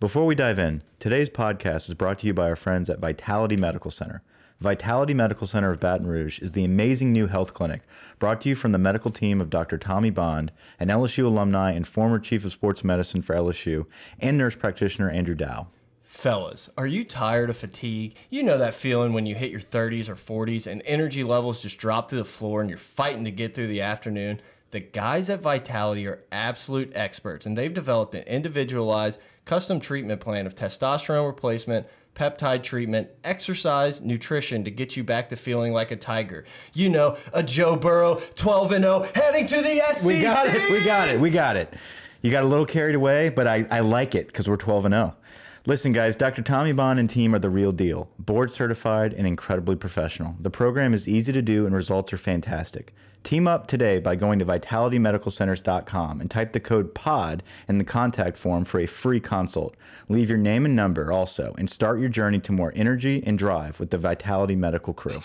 Before we dive in, today's podcast is brought to you by our friends at Vitality Medical Center. Vitality Medical Center of Baton Rouge is the amazing new health clinic brought to you from the medical team of Dr. Tommy Bond, an LSU alumni and former chief of sports medicine for LSU, and nurse practitioner Andrew Dow. Fellas, are you tired of fatigue? You know that feeling when you hit your 30s or 40s and energy levels just drop to the floor and you're fighting to get through the afternoon? The guys at Vitality are absolute experts and they've developed an individualized custom treatment plan of testosterone replacement, peptide treatment, exercise, nutrition to get you back to feeling like a tiger. You know, a Joe Burrow 12 and 0 heading to the SEC. We got it. We got it. We got it. You got a little carried away, but I, I like it because we're 12 and 0. Listen, guys, Dr. Tommy Bond and team are the real deal. Board certified and incredibly professional. The program is easy to do and results are fantastic. Team up today by going to vitalitymedicalcenters.com and type the code POD in the contact form for a free consult. Leave your name and number also and start your journey to more energy and drive with the Vitality Medical crew.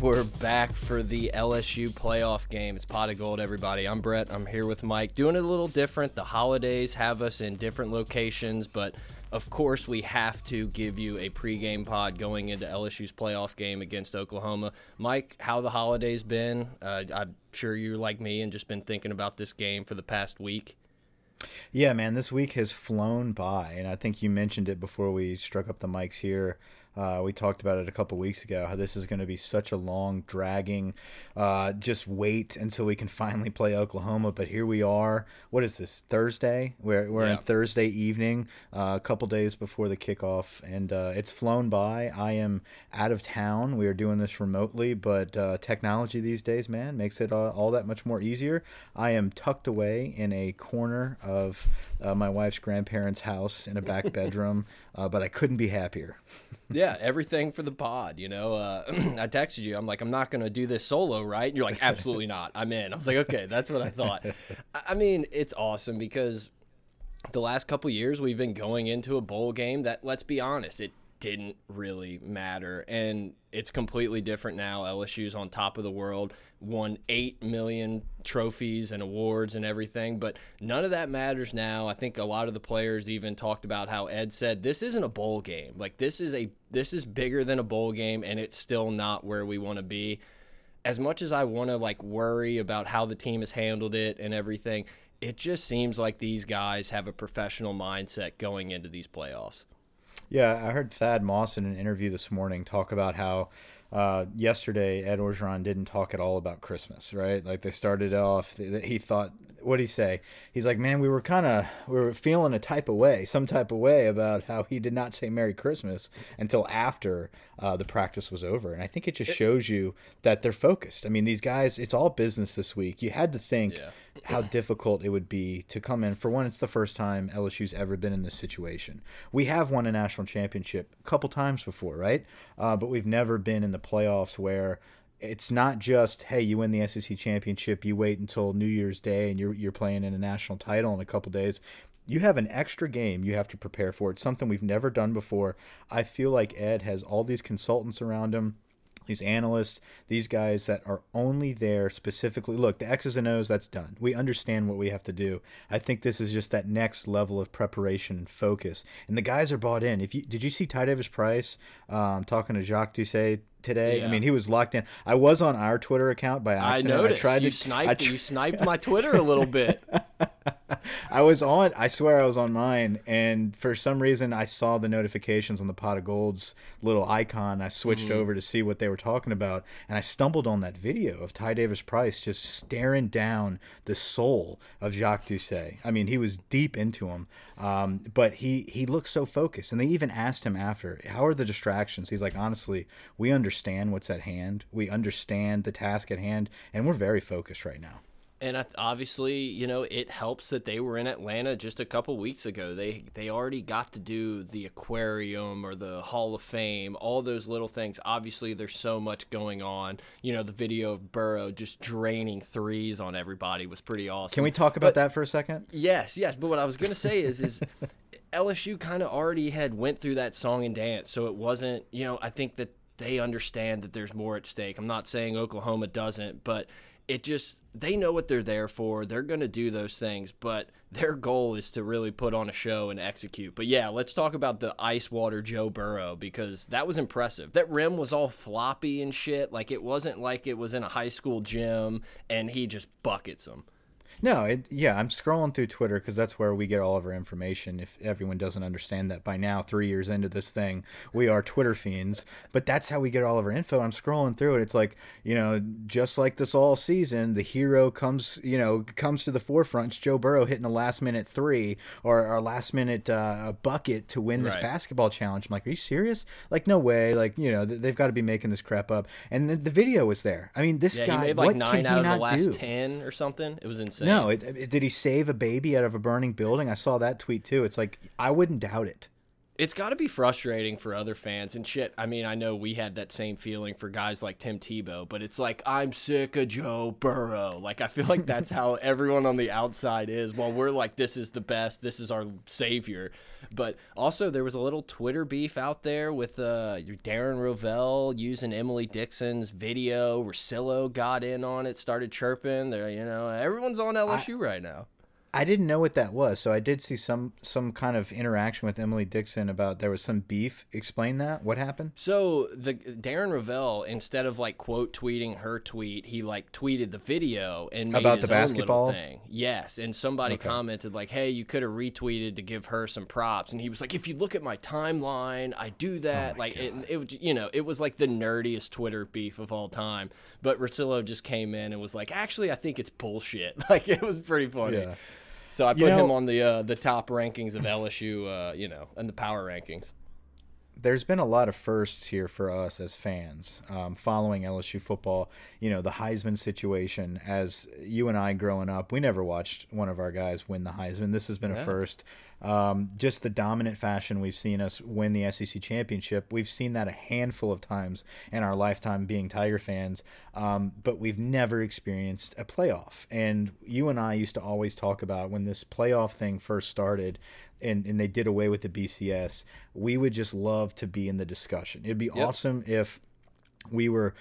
We're back for the LSU playoff game. It's pot of gold, everybody. I'm Brett. I'm here with Mike. Doing it a little different. The holidays have us in different locations, but of course, we have to give you a pregame pod going into LSU's playoff game against Oklahoma. Mike, how the holidays been? Uh, I'm sure you're like me and just been thinking about this game for the past week. Yeah, man, this week has flown by, and I think you mentioned it before we struck up the mics here. Uh, we talked about it a couple weeks ago how this is going to be such a long, dragging, uh, just wait until we can finally play Oklahoma. But here we are. What is this Thursday? We're we're Yeah. in Thursday evening, uh, a couple days before the kickoff, and uh, it's flown by. I am out of town. We are doing this remotely, but uh, technology these days, man, makes it uh, all that much more easier. I am tucked away in a corner of uh, my wife's grandparents' house in a back bedroom, uh, but I couldn't be happier. Yeah, everything for the pod. You know, uh, I texted you. I'm like, I'm not going to do this solo, right? And you're like, absolutely not. I'm in. I was like, okay, that's what I thought. I I mean, it's awesome because the last couple years we've been going into a bowl game that, let's be honest, it didn't really matter, and it's completely different now. LSU's on top of the world, won eight million trophies and awards and everything, but none of that matters now. I think a lot of the players even talked about how Ed said this isn't a bowl game. Like this is a this is bigger than a bowl game, and it's still not where we want to be. As much as I want to like worry about how the team has handled it and everything, it just seems like these guys have a professional mindset going into these playoffs. Yeah, I heard Thad Moss in an interview this morning talk about how uh, yesterday Ed Orgeron didn't talk at all about Christmas, right? Like they started off, he thought, what did he say? He's like, man, we were kind of, we were feeling a type of way, some type of way about how he did not say Merry Christmas until after uh, the practice was over. And I think it just shows you that they're focused. I mean, these guys, it's all business this week. You had to think Yeah. how difficult it would be to come in. For one, it's the first time LSU's ever been in this situation. We have won a national championship a couple times before, right? Uh, but we've never been in the playoffs where it's not just hey, you win the SEC championship, you wait until New Year's Day, and you're you're playing in a national title in a couple days. You have an extra game you have to prepare for. It's something we've never done before. I feel like Ed has all these consultants around him these analysts, these guys that are only there specifically. Look, the X's and O's, that's done. We understand what we have to do. I think this is just that next level of preparation and focus. And the guys are bought in. If you did you see Ty Davis Price um, talking to Jacques Doucet today? I mean, he was locked in. I was on our Twitter account by I accident. I tried you to sniped I tr- you sniped my Twitter a little bit. I was on. I swear I was on mine, and for some reason I saw the notifications on the pot of gold's little icon. I switched mm. over to see what they were talking about, and I stumbled on that video of Ty Davis Price just staring down the soul of Jacques Doucet. I mean, he was deep into him, um, but he he looked so focused. And they even asked him after, "How are the distractions?" He's like, "Honestly, we understand what's at hand. We understand the task at hand, and we're very focused right now." and obviously, you know, it helps that they were in Atlanta just a couple weeks ago. They they already got to do the aquarium or the Hall of Fame, all those little things. Obviously, there's so much going on. You know, the video of Burrow just draining threes on everybody was pretty awesome. Can we talk about but, that for a second? Yes, yes. But what I was gonna say is is LSU kind of already had went through that song and dance, so it wasn't. You know, I think that they understand that there's more at stake. I'm not saying Oklahoma doesn't, but it just they know what they're there for. They're going to do those things, but their goal is to really put on a show and execute. But yeah, let's talk about the ice water Joe Burrow because that was impressive. That rim was all floppy and shit. Like it wasn't like it was in a high school gym and he just buckets them. No, it, yeah, I'm scrolling through Twitter because that's where we get all of our information. If everyone doesn't understand that by now, three years into this thing, we are Twitter fiends. But that's how we get all of our info. I'm scrolling through it. It's like you know, just like this all season, the hero comes, you know, comes to the forefront. It's Joe Burrow hitting a last minute three or a last minute uh, bucket to win this right. basketball challenge. I'm like, are you serious? Like, no way. Like, you know, they've got to be making this crap up. And the, the video was there. I mean, this yeah, guy, made like what nine can out he of the last do? ten or something. It was insane. No, it, it, did he save a baby out of a burning building? I saw that tweet too. It's like I wouldn't doubt it. It's got to be frustrating for other fans and shit. I mean, I know we had that same feeling for guys like Tim Tebow, but it's like I'm sick of Joe Burrow. Like I feel like that's how everyone on the outside is. While we're like, this is the best, this is our savior. But also, there was a little Twitter beef out there with uh, Darren Rovell using Emily Dixon's video. Russillo got in on it, started chirping. There, you know, everyone's on LSU I, right now. I didn't know what that was, so I did see some some kind of interaction with Emily Dixon about there was some beef. Explain that. What happened? So the Darren Rovell, instead of like quote tweeting her tweet, he like tweeted the video and about the basketball thing. Yes, and somebody okay. commented like, "Hey, you could have retweeted to give her some props," and he was like, "If you look at my timeline, I do oh that." Oh like it, it, you know, it was like the nerdiest Twitter beef of all time. But Russillo just came in and was like, "Actually, I think it's bullshit." Like it was pretty funny. Yeah. So I put you know, him on the uh, the top rankings of LSU, uh, you know, and the power rankings. There's been a lot of firsts here for us as fans um, following LSU football. You know, the Heisman situation. As you and I growing up, we never watched one of our guys win the Heisman. This has been yeah. a first. Um, just the dominant fashion we've seen us win the SEC championship. We've seen that a handful of times in our lifetime being Tiger fans, um, but we've never experienced a playoff. And you and I used to always talk about when this playoff thing first started. And, and they did away with the BCS. We would just love to be in the discussion. It'd be yep. awesome if we were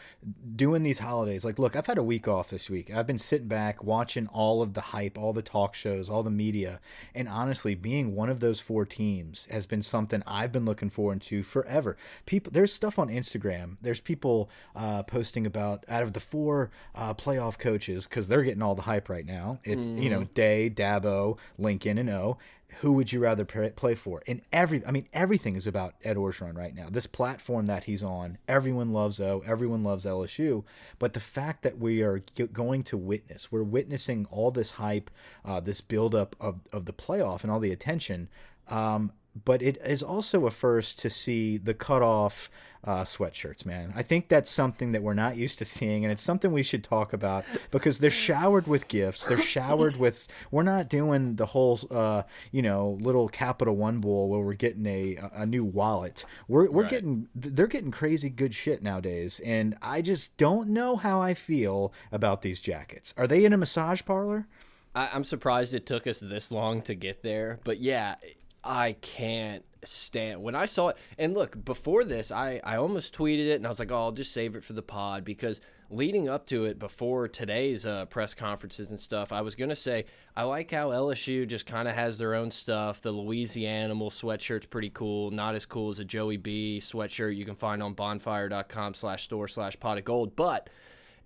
doing these holidays. Like, look, I've had a week off this week. I've been sitting back watching all of the hype, all the talk shows, all the media. And honestly, being one of those four teams has been something I've been looking forward to forever. People, there's stuff on Instagram. There's people uh, posting about out of the four uh, playoff coaches because they're getting all the hype right now. It's, mm. you know, mm-hmm. Day, Dabo, Lincoln, and O who would you rather play for? And every, I mean, everything is about Ed Orgeron right now. This platform that he's on, everyone loves O, everyone loves LSU. But the fact that we are going to witness, we're witnessing all this hype, uh, this buildup of of the playoff and all the attention. Um, but it is also a first to see the cutoff uh, sweatshirts, man. I think that's something that we're not used to seeing, and it's something we should talk about because they're showered with gifts. They're showered with. We're not doing the whole, uh, you know, little Capital One bowl where we're getting a a new wallet. We're we're right. getting they're getting crazy good shit nowadays, and I just don't know how I feel about these jackets. Are they in a massage parlor? I, I'm surprised it took us this long to get there, but yeah, I can't stand when I saw it. And look, before this, I I almost tweeted it, and I was like, oh, I'll just save it for the pod because leading up to it, before today's uh, press conferences and stuff, I was gonna say I like how LSU just kind of has their own stuff. The Louisiana sweatshirt's pretty cool. Not as cool as a Joey B sweatshirt you can find on bonfire.com/store/slash pot of gold, but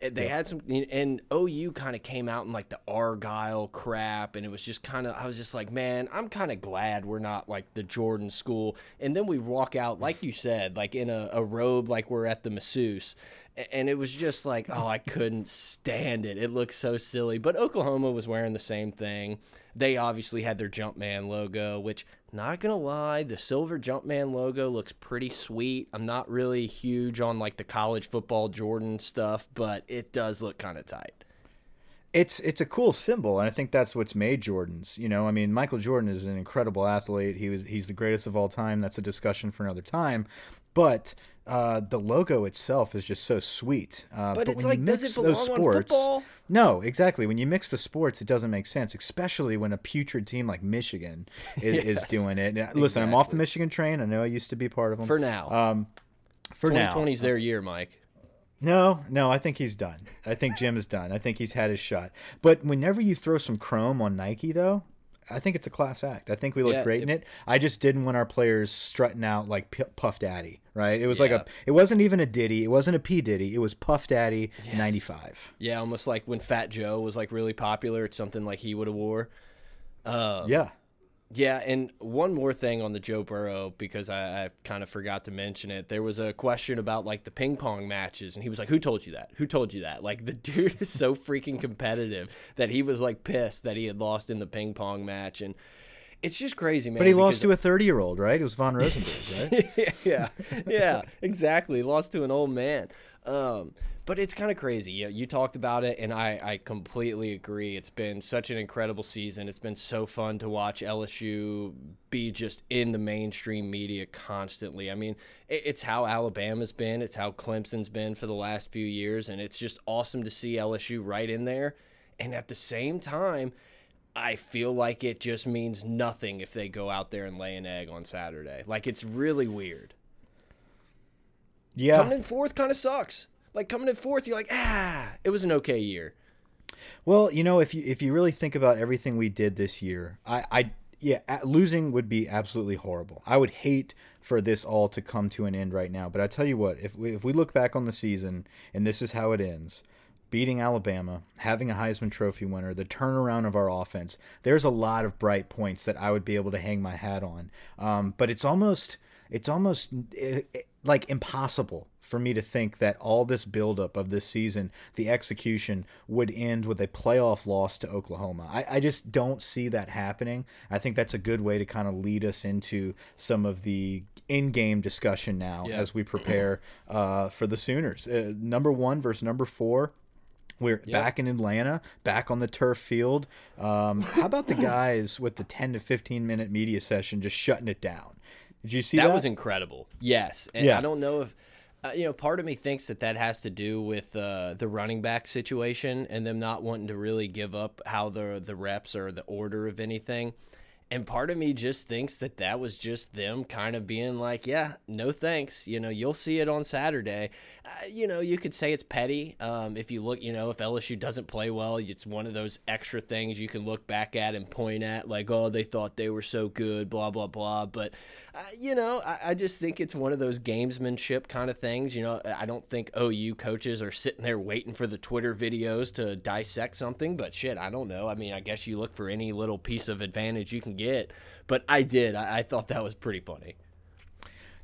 They had some, and OU kind of came out in like the Argyle crap, and it was just kind of, I was just like, man, I'm kind of glad we're not like the Jordan school. And then we walk out, like you said, like in a, a robe, like we're at the masseuse. And it was just like, oh, I couldn't stand it. It looked so silly. But Oklahoma was wearing the same thing. They obviously had their Jumpman logo, which, not gonna lie, the silver Jumpman logo looks pretty sweet. I'm not really huge on like the college football Jordan stuff, but it does look kind of tight. It's it's a cool symbol, and I think that's what's made Jordans. You know, I mean, Michael Jordan is an incredible athlete. He was he's the greatest of all time. That's a discussion for another time. But uh, the logo itself is just so sweet. Uh, but, but it's like, does it belong sports? No, exactly. When you mix the sports, it doesn't make sense, especially when a putrid team like Michigan is, yes, is doing it. Now, listen. I'm off the Michigan train. I know I used to be part of them for now. Um, for 2020's now, 2020's their year, Mike. No, no, I think he's done. I think Jim is done. I think he's had his shot. But whenever you throw some chrome on Nike, though, I think it's a class act. I think we look yeah, great it, in it. I just didn't want our players strutting out like P Puff Daddy, right? It was yeah. like a. It wasn't even a Diddy. It wasn't a P Diddy. It was Puff Daddy yes. '95. Yeah, almost like when Fat Joe was like really popular. It's something like he would have wore. Um, yeah. Yeah, and one more thing on the Joe Burrow because I, I kind of forgot to mention it. There was a question about like the ping pong matches, and he was like, "Who told you that? Who told you that?" Like the dude is so freaking competitive that he was like pissed that he had lost in the ping pong match, and it's just crazy, man. But he lost to a thirty-year-old, right? It was Von Rosenberg, right? yeah, yeah, exactly. Lost to an old man. Um, but it's kind of crazy. You, know, you talked about it, and I, I completely agree. It's been such an incredible season. It's been so fun to watch LSU be just in the mainstream media constantly. I mean, it, it's how Alabama's been, it's how Clemson's been for the last few years, and it's just awesome to see LSU right in there. And at the same time, I feel like it just means nothing if they go out there and lay an egg on Saturday. Like it's really weird. Yeah. Coming in fourth kind of sucks. Like coming in fourth, you're like, ah, it was an okay year. Well, you know, if you if you really think about everything we did this year, I, I yeah, losing would be absolutely horrible. I would hate for this all to come to an end right now. But I tell you what, if we if we look back on the season and this is how it ends, beating Alabama, having a Heisman Trophy winner, the turnaround of our offense, there's a lot of bright points that I would be able to hang my hat on. Um, but it's almost it's almost it, it, like impossible for me to think that all this buildup of this season, the execution would end with a playoff loss to Oklahoma. I, I just don't see that happening. I think that's a good way to kind of lead us into some of the in-game discussion now yeah. as we prepare uh, for the Sooners. Uh, number one versus number four. We're yep. back in Atlanta, back on the turf field. Um, how about the guys with the 10 to 15 minute media session just shutting it down? Did you see that? That was incredible. Yes. And yeah. I don't know if uh, you know, part of me thinks that that has to do with uh, the running back situation and them not wanting to really give up how the the reps or the order of anything. And part of me just thinks that that was just them kind of being like, yeah, no thanks. You know, you'll see it on Saturday. Uh, you know, you could say it's petty. Um, if you look, you know, if LSU doesn't play well, it's one of those extra things you can look back at and point at, like, oh, they thought they were so good, blah, blah, blah. But, you know, I, I just think it's one of those gamesmanship kind of things. You know, I don't think OU coaches are sitting there waiting for the Twitter videos to dissect something, but shit, I don't know. I mean, I guess you look for any little piece of advantage you can get. But I did. I, I thought that was pretty funny.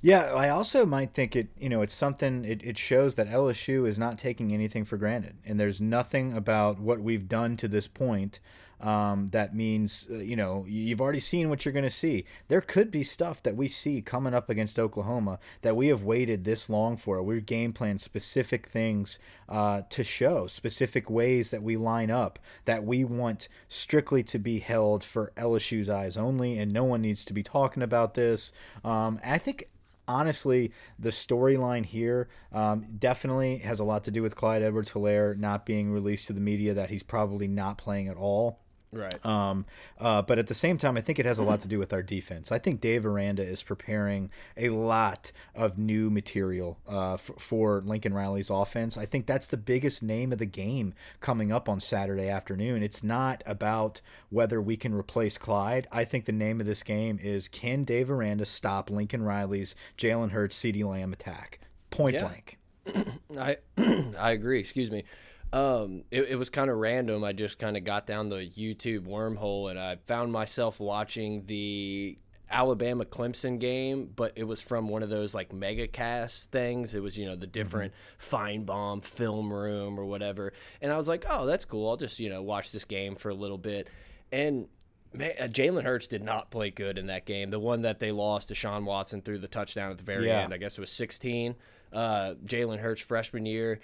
Yeah, I also might think it, you know, it's something, it, it shows that LSU is not taking anything for granted. And there's nothing about what we've done to this point um, that means, uh, you know, you've already seen what you're going to see. There could be stuff that we see coming up against Oklahoma that we have waited this long for. We're game planned specific things uh, to show, specific ways that we line up that we want strictly to be held for LSU's eyes only, and no one needs to be talking about this. Um, I think honestly, the storyline here um, definitely has a lot to do with Clyde Edwards Helaire not being released to the media, that he's probably not playing at all. Right. Um, uh, but at the same time, I think it has a lot to do with our defense. I think Dave Aranda is preparing a lot of new material uh, for Lincoln Riley's offense. I think that's the biggest name of the game coming up on Saturday afternoon. It's not about whether we can replace Clyde. I think the name of this game is can Dave Aranda stop Lincoln Riley's Jalen Hurts, CeeDee Lamb attack? Point yeah. blank. I I agree. Excuse me. Um, it, it was kind of random. I just kind of got down the YouTube wormhole and I found myself watching the Alabama Clemson game, but it was from one of those like mega cast things. It was, you know, the different mm -hmm. Finebaum film room or whatever. And I was like, oh, that's cool. I'll just, you know, watch this game for a little bit. And uh, Jalen Hurts did not play good in that game. The one that they lost to Sean Watson through the touchdown at the very yeah. end, I guess it was 16. Uh, Jalen Hurts freshman year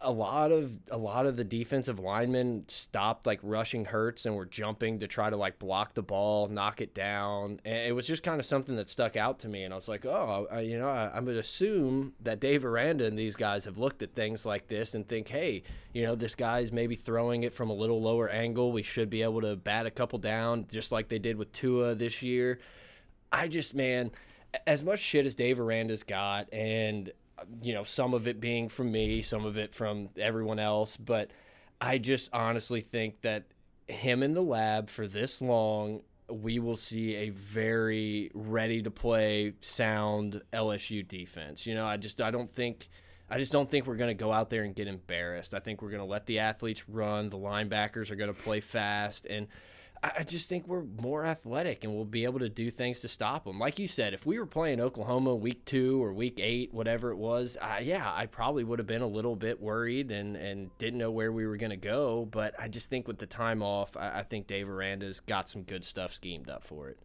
a lot of a lot of the defensive linemen stopped like rushing Hurts and were jumping to try to like block the ball, knock it down. And it was just kind of something that stuck out to me. And I was like, oh, I, you know, I, I would assume that Dave Aranda and these guys have looked at things like this and think, hey, you know, this guy's maybe throwing it from a little lower angle. We should be able to bat a couple down, just like they did with Tua this year. I just, man, as much shit as Dave Aranda's got, and you know, some of it being from me, some of it from everyone else. But I just honestly think that him in the lab for this long, we will see a very ready to play sound LSU defense. You know, I just I don't think I just don't think we're going to go out there and get embarrassed. I think we're going to let the athletes run. The linebackers are going to play fast and I just think we're more athletic and we'll be able to do things to stop them. Like you said, if we were playing Oklahoma week two or week eight, whatever it was, uh, yeah, I probably would have been a little bit worried and, and didn't know where we were going to go. But I just think with the time off, I, I think Dave Aranda's got some good stuff schemed up for it.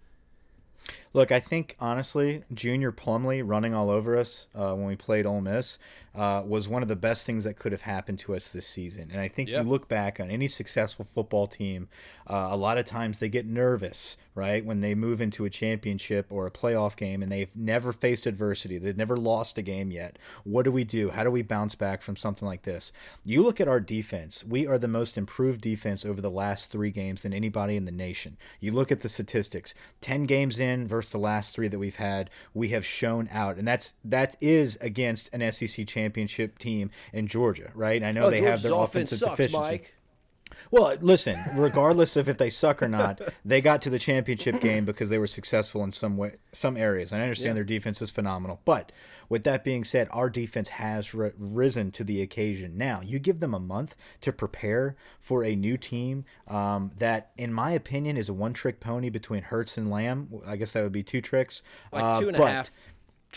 Look, I think honestly, John Rhys Plumlee running all over us uh, when we played Ole Miss uh, was one of the best things that could have happened to us this season. And I think you look back on any successful football team, uh, a lot of times they get nervous, right, when they move into a championship or a playoff game and they've never faced adversity. They've never lost a game yet. What do we do? How do we bounce back from something like this? You look at our defense. We are the most improved defense over the last three games than anybody in the nation. You look at the statistics 10 games in versus the last three that we've had, we have shown out. And that's that is against an SEC championship championship team in Georgia, right? I know oh, they Georgia's have their offensive sucks, deficiency. Mike. Well, listen, regardless of if they suck or not, they got to the championship game because they were successful in some way, some areas. And I understand yeah. their defense is phenomenal, but with that being said, our defense has risen to the occasion. Now, you give them a month to prepare for a new team um, that, in my opinion, is a one-trick pony between Hurts and Lamb. I guess that would be two tricks, like two and uh, a half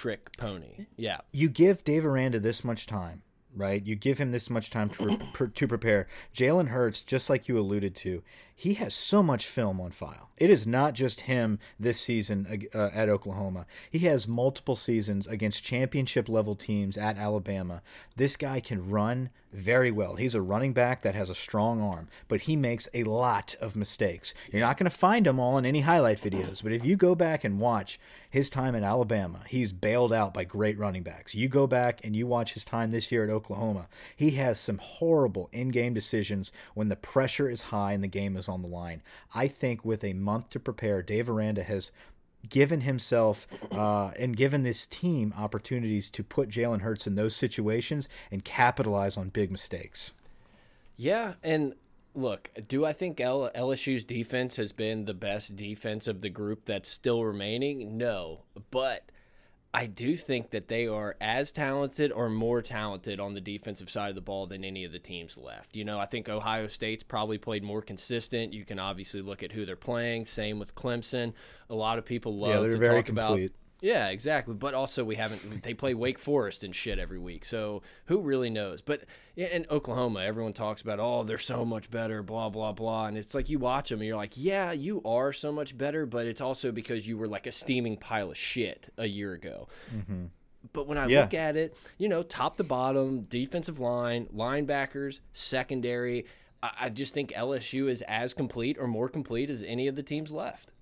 trick pony. Yeah. You give Dave Aranda this much time, right? You give him this much time to, to prepare. Jalen Hurts, just like you alluded to, he has so much film on file. It is not just him this season uh, at Oklahoma. He has multiple seasons against championship level teams at Alabama. This guy can run very well. He's a running back that has a strong arm, but he makes a lot of mistakes. You're not going to find them all in any highlight videos, but if you go back and watch his time in Alabama, he's bailed out by great running backs. You go back and you watch his time this year at Oklahoma, he has some horrible in game decisions when the pressure is high and the game is on the line. I think with a month to prepare, Dave Aranda has given himself uh, and given this team opportunities to put Jalen Hurts in those situations and capitalize on big mistakes. Yeah, and look, do I think L LSU's defense has been the best defense of the group that's still remaining? No, but I do think that they are as talented or more talented on the defensive side of the ball than any of the teams left. You know, I think Ohio State's probably played more consistent. You can obviously look at who they're playing. Same with Clemson. A lot of people love yeah, to talk complete. about yeah, exactly. But also, we haven't. They play Wake Forest and shit every week, so who really knows? But in Oklahoma, everyone talks about, oh, they're so much better, blah blah blah, and it's like you watch them and you're like, yeah, you are so much better, but it's also because you were like a steaming pile of shit a year ago. Mm -hmm. But when I yeah. look at it, you know, top to bottom, defensive line, linebackers, secondary, I, I just think LSU is as complete or more complete as any of the teams left.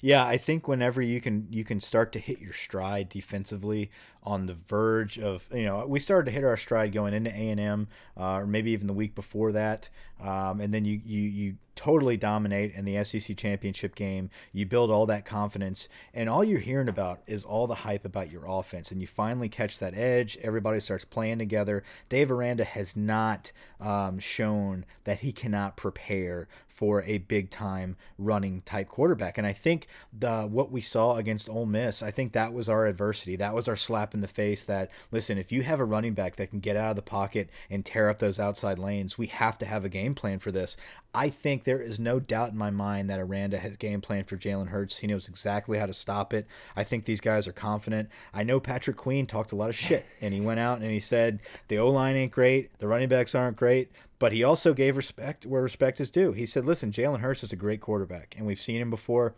Yeah, I think whenever you can you can start to hit your stride defensively on the verge of you know we started to hit our stride going into A and M uh, or maybe even the week before that, um, and then you you you totally dominate in the SEC championship game. You build all that confidence, and all you're hearing about is all the hype about your offense. And you finally catch that edge. Everybody starts playing together. Dave Aranda has not um, shown that he cannot prepare for a big time running type quarterback. And I think the what we saw against Ole Miss, I think that was our adversity. That was our slap in the face. That listen, if you have a running back that can get out of the pocket and tear up those outside lanes, we have to have a game plan for this. I think there is no doubt in my mind that Aranda has game plan for Jalen Hurts. He knows exactly how to stop it. I think these guys are confident. I know Patrick Queen talked a lot of shit, and he went out and he said the O line ain't great, the running backs aren't great, but he also gave respect where respect is due. He said, "Listen, Jalen Hurts is a great quarterback, and we've seen him before."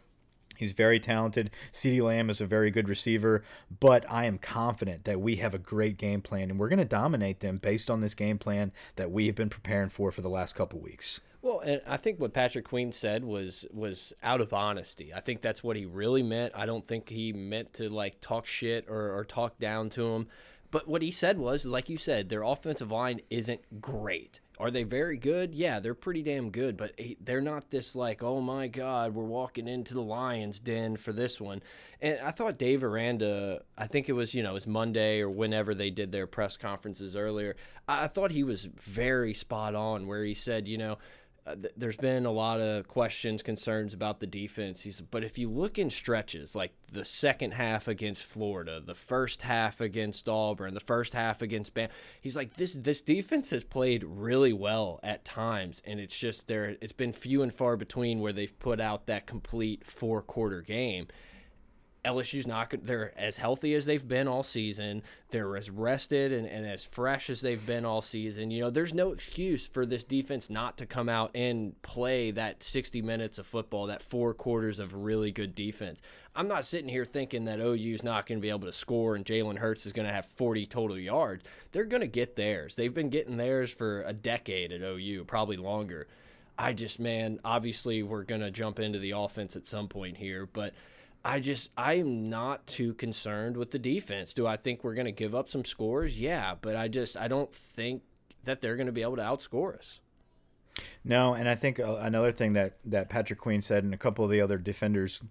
He's very talented. CeeDee Lamb is a very good receiver, but I am confident that we have a great game plan and we're going to dominate them based on this game plan that we have been preparing for for the last couple weeks. Well, and I think what Patrick Queen said was was out of honesty. I think that's what he really meant. I don't think he meant to like talk shit or, or talk down to him. But what he said was, like you said, their offensive line isn't great. Are they very good? Yeah, they're pretty damn good, but they're not this like, oh my god, we're walking into the Lions den for this one. And I thought Dave Aranda, I think it was, you know, it was Monday or whenever they did their press conferences earlier. I thought he was very spot on where he said, you know, uh, th there's been a lot of questions, concerns about the defense. He's, but if you look in stretches, like the second half against Florida, the first half against Auburn, the first half against Bam, he's like this. This defense has played really well at times, and it's just there. It's been few and far between where they've put out that complete four quarter game. LSU's not they're as healthy as they've been all season. They're as rested and, and as fresh as they've been all season. You know, there's no excuse for this defense not to come out and play that 60 minutes of football, that four quarters of really good defense. I'm not sitting here thinking that OU's not going to be able to score and Jalen Hurts is going to have 40 total yards. They're going to get theirs. They've been getting theirs for a decade at OU, probably longer. I just, man, obviously we're going to jump into the offense at some point here, but – I just I am not too concerned with the defense. Do I think we're going to give up some scores? Yeah, but I just I don't think that they're going to be able to outscore us. No, and I think uh, another thing that that Patrick Queen said and a couple of the other defenders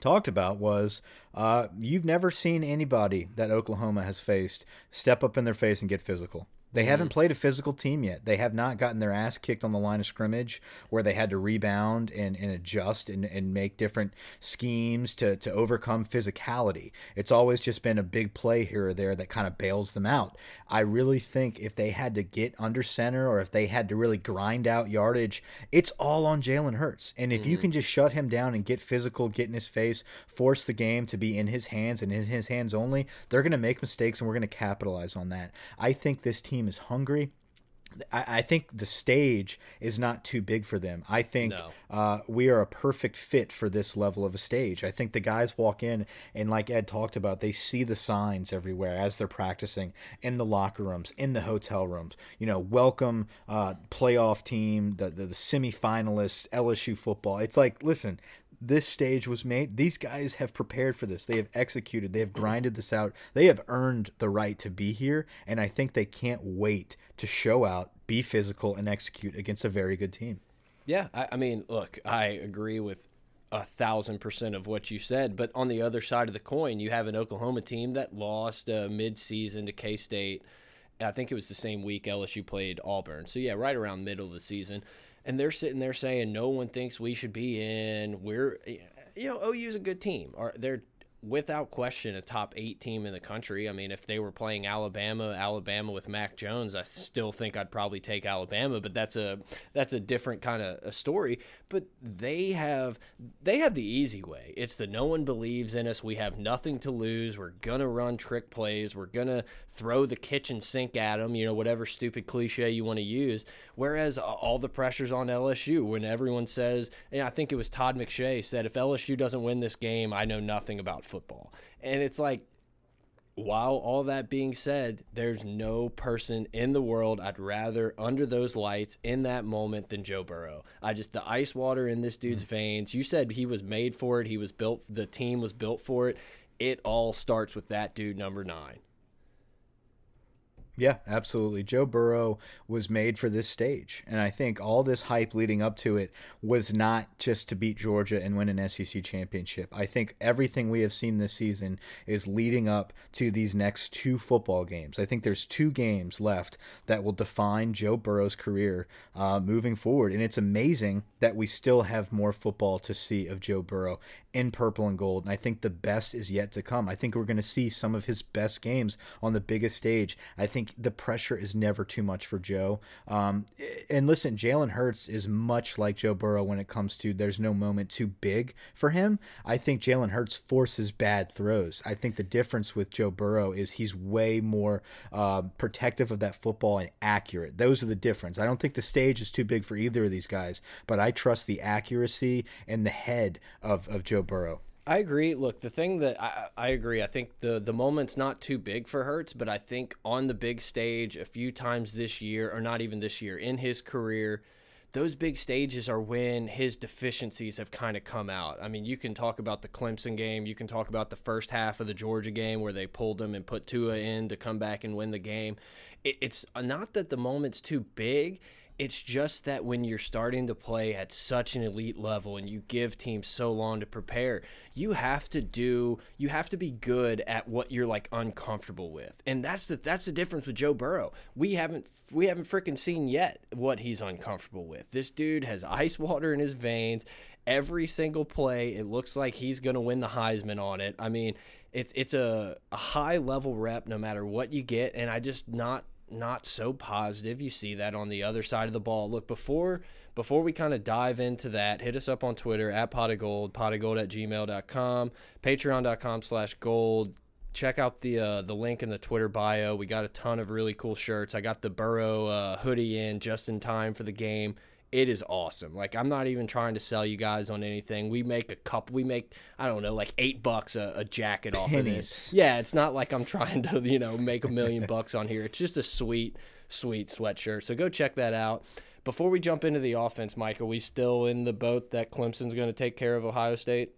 talked about was uh, you've never seen anybody that Oklahoma has faced step up in their face and get physical. They mm haven't played a physical team yet. They have not gotten their ass kicked on the line of scrimmage where they had to rebound and, and adjust and, and make different schemes to, to overcome physicality. It's always just been a big play here or there that kind of bails them out. I really think if they had to get under center or if they had to really grind out yardage, it's all on Jalen Hurts. And if mm you can just shut him down and get physical, get in his face, force the game to be in his hands and in his hands only, they're going to make mistakes and we're going to capitalize on that. I think this team team is hungry. I, think the stage is not too big for them. I think no. uh, we are a perfect fit for this level of a stage. I think the guys walk in and, like Ed talked about, they see the signs everywhere as they're practicing in the locker rooms, in the hotel rooms. You know, welcome uh, playoff team, the, the the semifinalists, LSU football. It's like, listen, this stage was made. These guys have prepared for this. They have executed. They have grinded this out. They have earned the right to be here. And I think they can't wait to show out, be physical, and execute against a very good team. Yeah. I, I mean, look, I agree with a thousand percent of what you said. But on the other side of the coin, you have an Oklahoma team that lost uh, mid-season to K State. I think it was the same week LSU played Auburn. So yeah, right around middle of the season and they're sitting there saying no one thinks we should be in. We're you know OU is a good team. Are they're without question a top eight team in the country. I mean, if they were playing Alabama, Alabama with Mac Jones, I still think I'd probably take Alabama, but that's a that's a different kind of a story. But they have they have the easy way. It's the no one believes in us. We have nothing to lose. We're gonna run trick plays. We're gonna throw the kitchen sink at them. You know, whatever stupid cliche you want to use. Whereas all the pressure's on LSU when everyone says, and I think it was Todd McShay said, if LSU doesn't win this game, I know nothing about football. And it's like, while all that being said, there's no person in the world I'd rather under those lights in that moment than Joe Burrow. I just the ice water in this dude's mm -hmm. veins. You said he was made for it. He was built. The team was built for it. It all starts with that dude number nine. Yeah, absolutely. Joe Burrow was made for this stage. And I think all this hype leading up to it was not just to beat Georgia and win an SEC championship. I think everything we have seen this season is leading up to these next two football games. I think there's two games left that will define Joe Burrow's career uh, moving forward. And it's amazing that we still have more football to see of Joe Burrow in purple and gold. And I think the best is yet to come. I think we're going to see some of his best games on the biggest stage. I think the pressure is never too much for Joe. Um, and listen, Jalen Hurts is much like Joe Burrow when it comes to there's no moment too big for him. I think Jalen Hurts forces bad throws. I think the difference with Joe Burrow is he's way more uh, protective of that football and accurate. Those are the difference. I don't think the stage is too big for either of these guys, but I trust the accuracy and the head of, of Joe Burrow. I agree. Look, the thing that I, I agree, I think the the moment's not too big for Hurts, but I think on the big stage a few times this year, or not even this year, in his career, those big stages are when his deficiencies have kind of come out. I mean, you can talk about the Clemson game, you can talk about the first half of the Georgia game where they pulled him and put Tua in to come back and win the game. It, it's uh, not that the moment's too big. It's just that when you're starting to play at such an elite level and you give teams so long to prepare, you have to do you have to be good at what you're like uncomfortable with. And that's the that's the difference with Joe Burrow. We haven't we haven't freaking seen yet what he's uncomfortable with. This dude has ice water in his veins. Every single play, it looks like he's going to win the Heisman on it. I mean, it's it's a, a high level rep no matter what you get and I just not not so positive. You see that on the other side of the ball. Look, before before we kind of dive into that, hit us up on Twitter at pot of gold, pot of gold at gmail.com, patreon.com slash gold. Check out the uh, the link in the Twitter bio. We got a ton of really cool shirts. I got the Burrow uh, hoodie in just in time for the game it is awesome. Like I'm not even trying to sell you guys on anything. We make a cup. We make I don't know like eight bucks a, a jacket off of this. Yeah, it's not like I'm trying to you know make a million bucks on here. It's just a sweet sweet sweatshirt. So go check that out. Before we jump into the offense, Mike, are we still in the boat that Clemson's going to take care of Ohio State?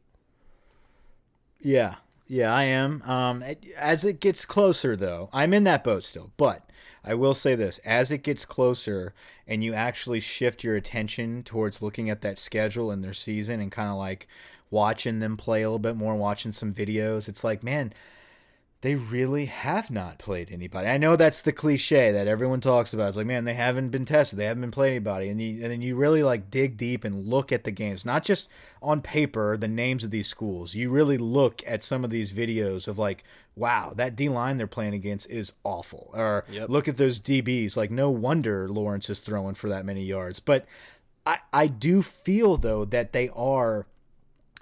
Yeah, yeah, I am. Um, as it gets closer, though, I'm in that boat still. But I will say this: as it gets closer, and you actually shift your attention towards looking at that schedule and their season, and kind of like watching them play a little bit more, watching some videos, it's like, man, they really have not played anybody. I know that's the cliche that everyone talks about. It's like, man, they haven't been tested. They haven't been playing anybody. And, you, and then you really like dig deep and look at the games, not just on paper, the names of these schools. You really look at some of these videos of like, wow, that D line they're playing against is awful. Or yep. look at those DBs. Like, no wonder Lawrence is throwing for that many yards. But I, I do feel, though, that they are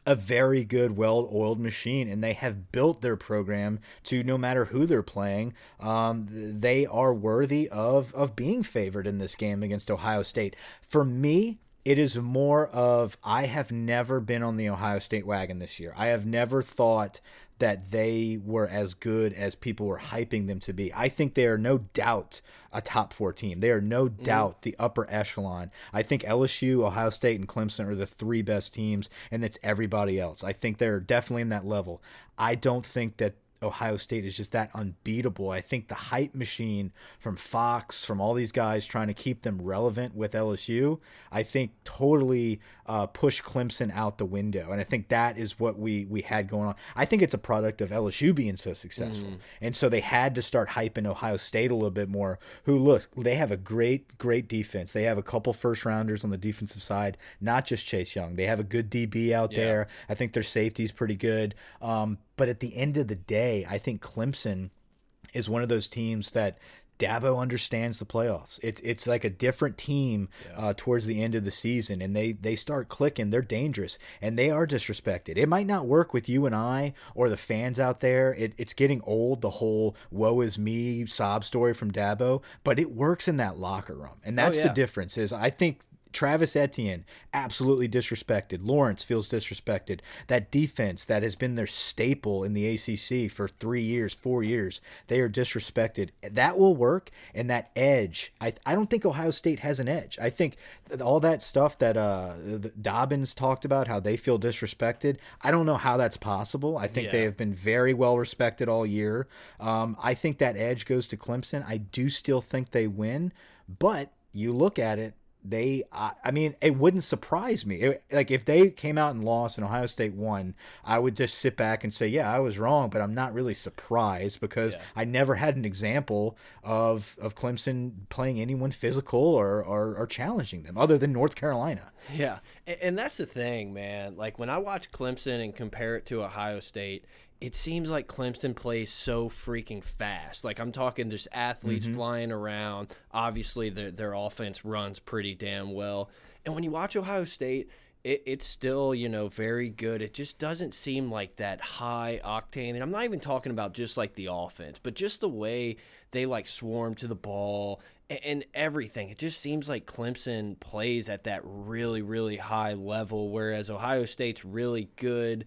a very good, well oiled machine, and they have built their program to no matter who they're playing, um, they are worthy of, of being favored in this game against Ohio State. For me, it is more of I have never been on the Ohio State wagon this year. I have never thought that they were as good as people were hyping them to be. I think they are no doubt a top four team. They are no mm. doubt the upper echelon. I think LSU, Ohio State, and Clemson are the three best teams, and it's everybody else. I think they're definitely in that level. I don't think that Ohio State is just that unbeatable. I think the hype machine from Fox, from all these guys trying to keep them relevant with LSU, I think totally uh, push Clemson out the window. And I think that is what we we had going on. I think it's a product of LSU being so successful, mm. and so they had to start hyping Ohio State a little bit more. Who look, they have a great great defense. They have a couple first rounders on the defensive side, not just Chase Young. They have a good DB out yeah. there. I think their safety is pretty good. Um, but at the end of the day, I think Clemson is one of those teams that Dabo understands the playoffs. It's it's like a different team yeah. uh, towards the end of the season, and they they start clicking. They're dangerous, and they are disrespected. It might not work with you and I or the fans out there. It, it's getting old. The whole "woe is me" sob story from Dabo, but it works in that locker room, and oh, that's oh, yeah. the difference. Is I think Travis Etienne, absolutely disrespected. Lawrence feels disrespected. That defense that has been their staple in the ACC for three years, four years, they are disrespected. That will work. And that edge, I, I don't think Ohio State has an edge. I think all that stuff that uh, Dobbins talked about, how they feel disrespected, I don't know how that's possible. I think yeah. they have been very well respected all year. Um, I think that edge goes to Clemson. I do still think they win, but you look at it they uh, i mean it wouldn't surprise me. It, like if they came out and lost and ohio state won i would just sit back and say yeah i was wrong but i'm not really surprised because yeah. i never had an example of of clemson playing anyone physical or, or or challenging them other than north carolina. Yeah. And that's the thing man. Like when i watch clemson and compare it to ohio state it seems like Clemson plays so freaking fast. Like I'm talking just athletes mm -hmm. flying around. Obviously their their offense runs pretty damn well. And when you watch Ohio State, it, it's still, you know, very good. It just doesn't seem like that high octane. And I'm not even talking about just like the offense, but just the way they like swarm to the ball and, and everything. It just seems like Clemson plays at that really, really high level, whereas Ohio State's really good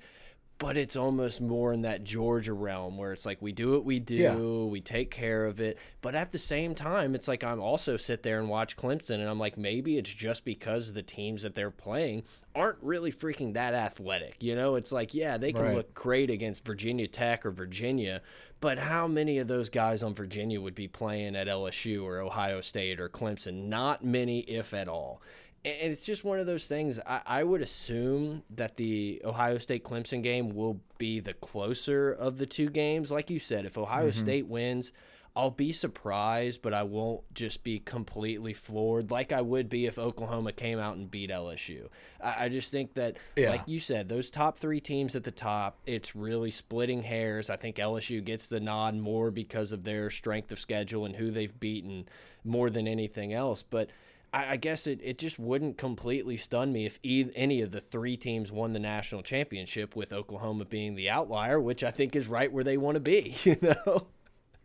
but it's almost more in that Georgia realm where it's like we do what we do, yeah. we take care of it. But at the same time, it's like I'm also sit there and watch Clemson and I'm like, maybe it's just because the teams that they're playing aren't really freaking that athletic. You know, it's like, yeah, they can right. look great against Virginia Tech or Virginia, but how many of those guys on Virginia would be playing at LSU or Ohio State or Clemson? Not many, if at all and it's just one of those things. I, I, would assume that the Ohio State Clemson game will be the closer of the two games. Like you said, if Ohio mm -hmm. State wins, I'll be surprised, but I won't just be completely floored like I would be if Oklahoma came out and beat LSU. I, I just think that, yeah. like you said, those top three teams at the top, it's really splitting hairs. I think LSU gets the nod more because of their strength of schedule and who they've beaten more than anything else. But I, I guess it, it just wouldn't completely stun me if e any of the three teams won the national championship, with Oklahoma being the outlier, which I think is right where they want to be. You know.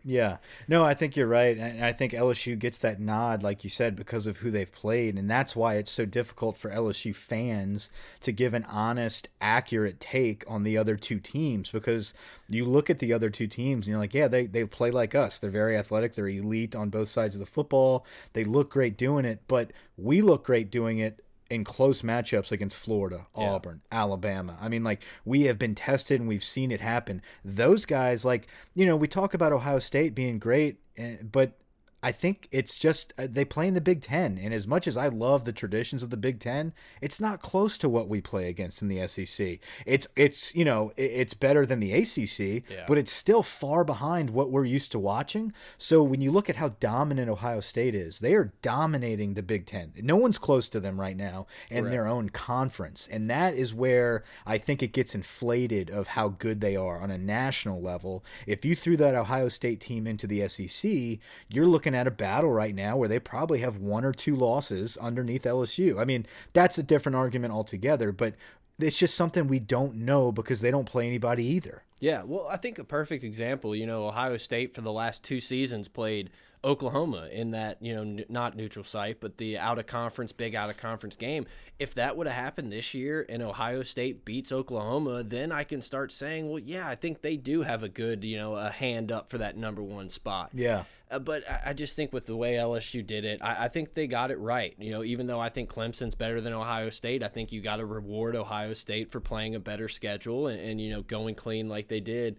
Yeah. No, I think you're right. And I think LSU gets that nod, like you said, because of who they've played. And that's why it's so difficult for LSU fans to give an honest, accurate take on the other two teams because you look at the other two teams and you're like, yeah, they, they play like us. They're very athletic. They're elite on both sides of the football. They look great doing it, but we look great doing it in close matchups against Florida, yeah. Auburn, Alabama. I mean, like we have been tested and we've seen it happen. Those guys, like you know, we talk about Ohio State being great, eh, but I think it's just uh, they play in the Big Ten, and as much as I love the traditions of the Big Ten, it's not close to what we play against in the SEC. It's it's you know it's better than the ACC, yeah. but it's still far behind what we're used to watching. So when you look at how dominant Ohio State is, they are dominating the Big Ten. No one's close to them right now in Correct. their own conference, and that is where I think it gets inflated of how good they are on a national level. If you threw that Ohio State team into the SEC, you're looking at a battle right now where they probably have one or two losses underneath LSU. I mean, that's a different argument altogether, but it's just something we don't know because they don't play anybody either. Yeah, well, I think a perfect example, you know, Ohio State for the last two seasons played Oklahoma in that, you know, not neutral site, but the out of conference, big out of conference game. If that would have happened this year and Ohio State beats Oklahoma, then I can start saying, well, yeah, I think they do have a good, you know, a hand up for that number one spot. Yeah. Uh, but I, I, just think with the way LSU did it, I, I, think they got it right. You know, even though I think Clemson's better than Ohio State, I think you got to reward Ohio State for playing a better schedule and, and you know going clean like they did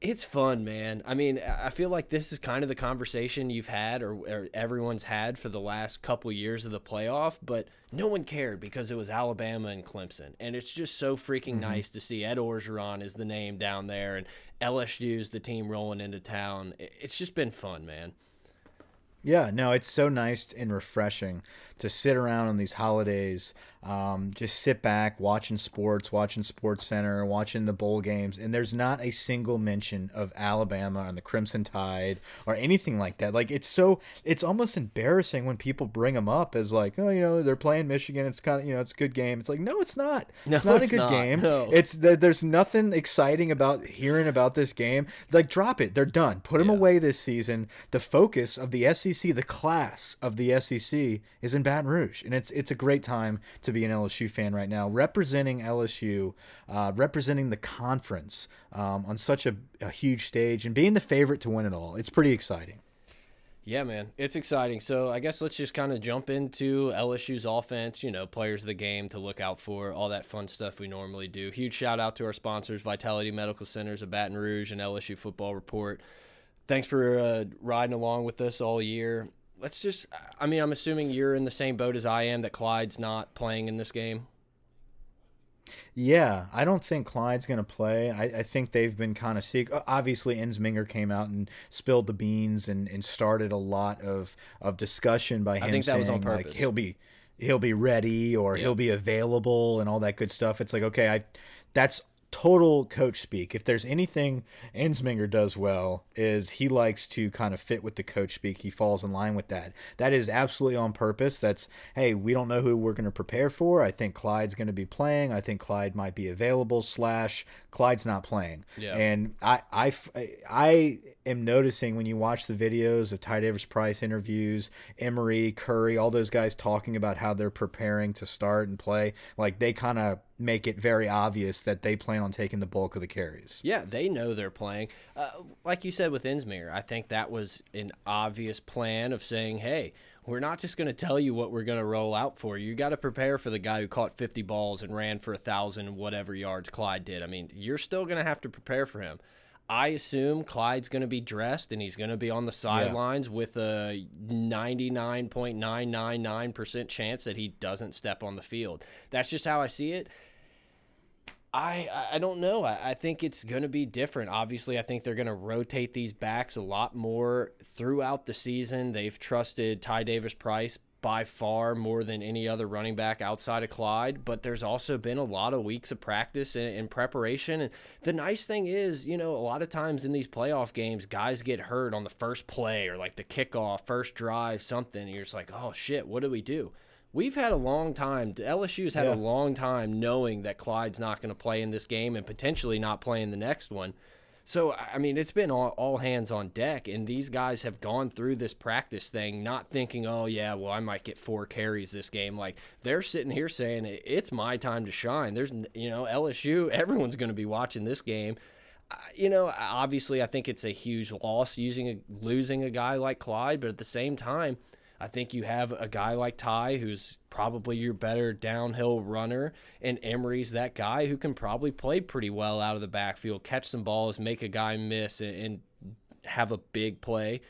it's fun, man. I mean, I feel like this is kind of the conversation you've had or, or, everyone's had for the last couple years of the playoff, but no one cared because it was Alabama and Clemson. And it's just so freaking mm -hmm. nice to see Ed Orgeron is the name down there and LSU's the team rolling into town. It's just been fun, man. Yeah, no, it's so nice and refreshing to sit around on these holidays, um, just sit back watching sports, watching Sports Center, watching the bowl games, and there's not a single mention of Alabama and the Crimson Tide or anything like that. Like it's so, it's almost embarrassing when people bring them up as like, oh, you know, they're playing Michigan. It's kind of, you know, it's a good game. It's like, no, it's not. No, it's not it's a good not. game. No. It's there's nothing exciting about hearing about this game. Like, drop it. They're done. Put them yeah. away this season. The focus of the SEC, the class of the SEC, is in Baton Rouge, and it's it's a great time to be an LSU fan right now, representing LSU, uh, representing the conference um, on such a, a huge stage, and being the favorite to win it all. It's pretty exciting. Yeah, man, it's exciting. So I guess let's just kind of jump into LSU's offense. You know, players of the game to look out for, all that fun stuff we normally do. Huge shout out to our sponsors, Vitality Medical Centers of Baton Rouge and LSU Football Report. Thanks for uh, riding along with us all year. Let's just, I mean, I'm assuming you're in the same boat as I am that Clyde's not playing in this game. Yeah, I don't think Clyde's going to play. I, I, think they've been kind of sick. Obviously, Ensminger came out and spilled the beans and, and started a lot of, of discussion by him saying like he'll be he'll be ready or he'll be available and all that good stuff. It's like okay, I that's total coach speak. If there's anything Ensminger does well, is he likes to kind of fit with the coach speak. He falls in line with that. That is absolutely on purpose. That's hey, we don't know who we're going to prepare for. I think Clyde's going to be playing. I think Clyde might be available. Slash Clyde's not playing. Yeah. And I I I am noticing when you watch the videos of Ty Davis Price interviews, Emery, Curry, all those guys talking about how they're preparing to start and play, like they kind of make it very obvious that they plan on taking the bulk of the carries. Yeah, they know they're playing. Uh, like you said with Ensminger, I think that was an obvious plan of saying, hey, we're not just going to tell you what we're going to roll out for you. Got to prepare for the guy who caught 50 balls and ran for a thousand whatever yards Clyde did. I mean, you're still going to have to prepare for him. I assume Clyde's going to be dressed and he's going to be on the sidelines yeah. with a 99.999% chance that he doesn't step on the field. That's just how I see it. I I don't know. I, I think it's going to be different. Obviously, I think they're going to rotate these backs a lot more throughout the season. They've trusted Ty Davis Price by far more than any other running back outside of Clyde, but there's also been a lot of weeks of practice and, and, preparation. And the nice thing is, you know, a lot of times in these playoff games, guys get hurt on the first play or like the kickoff, first drive, something. And you're just like, oh shit, what do we do? We've had a long time. LSU's had yeah. a long time knowing that Clyde's not going to play in this game and potentially not play in the next one. So I mean, it's been all, all, hands on deck, and these guys have gone through this practice thing, not thinking, "Oh yeah, well I might get four carries this game." Like they're sitting here saying, "It's my time to shine." There's, you know, LSU. Everyone's going to be watching this game. Uh, you know, obviously, I think it's a huge loss using a, losing a guy like Clyde, but at the same time, I think you have a guy like Ty, who's probably your better downhill runner, and Emery's that guy who can probably play pretty well out of the backfield, catch some balls, make a guy miss, and, have a big play.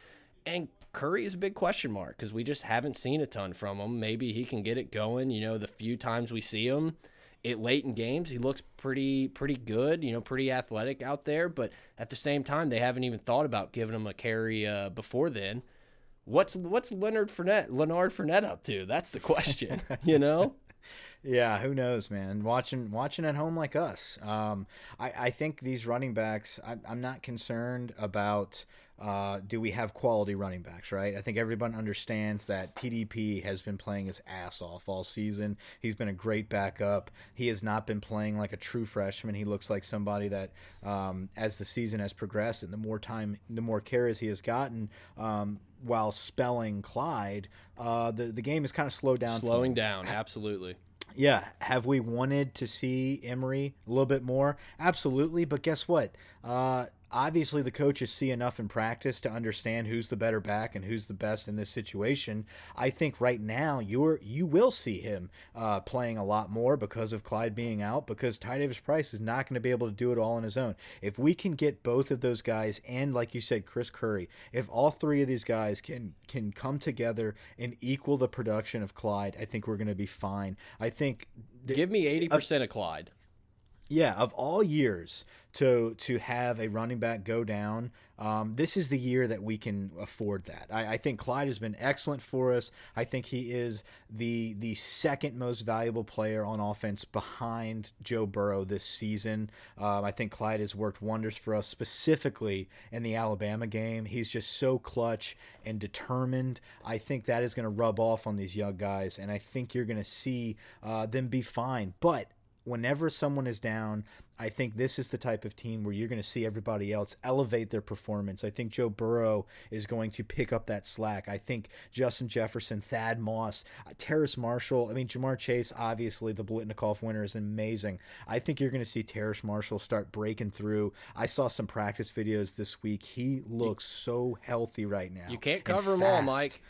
And Curry is a big question mark because we just haven't seen a ton from him. Maybe he can get it going. You know, the few times we see him, it late in games, he looks pretty pretty good. You know, pretty athletic out there. But at the same time, they haven't even thought about giving him a carry uh, before then. What's what's Leonard Fournette, Leonard Fournette up to? That's the question. you know. Yeah, who knows, man? Watching watching at home like us. Um, I, I think these running backs. I, I'm not concerned about uh, do we have quality running backs, right? I think everyone understands that TDP has been playing his ass off all season. He's been a great backup. He has not been playing like a true freshman. He looks like somebody that, um, as the season has progressed and the more time, the more carries he has gotten, um, while spelling Clyde, uh, the the game is kind of slowed down. Slowing down, absolutely. Yeah, have we wanted to see Emery a little bit more? Absolutely, but guess what? Uh, obviously the coaches see enough in practice to understand who's the better back and who's the best in this situation. I think right now you're you will see him uh, playing a lot more because of Clyde being out because Ty Davis Price is not going to be able to do it all on his own. If we can get both of those guys and like you said Chris Curry, if all three of these guys can can come together and equal the production of Clyde, I think we're going to be fine. I think give me 80% uh, of Clyde. Yeah, of all years to to have a running back go down, um, this is the year that we can afford that. I, I, think Clyde has been excellent for us. I think he is the the second most valuable player on offense behind Joe Burrow this season. Um, I think Clyde has worked wonders for us, specifically in the Alabama game. He's just so clutch and determined. I think that is going to rub off on these young guys, and I think you're going to see uh, them be fine. But whenever someone is down, I think this is the type of team where you're going to see everybody else elevate their performance. I think Joe Burrow is going to pick up that slack. I think Justin Jefferson, Thad Moss, uh, Terrace Marshall. I mean, Ja'Marr Chase, obviously the Biletnikoff winner is amazing. I think you're going to see Terrace Marshall start breaking through. I saw some practice videos this week. He looks so healthy right now. You can't cover them all, Mike.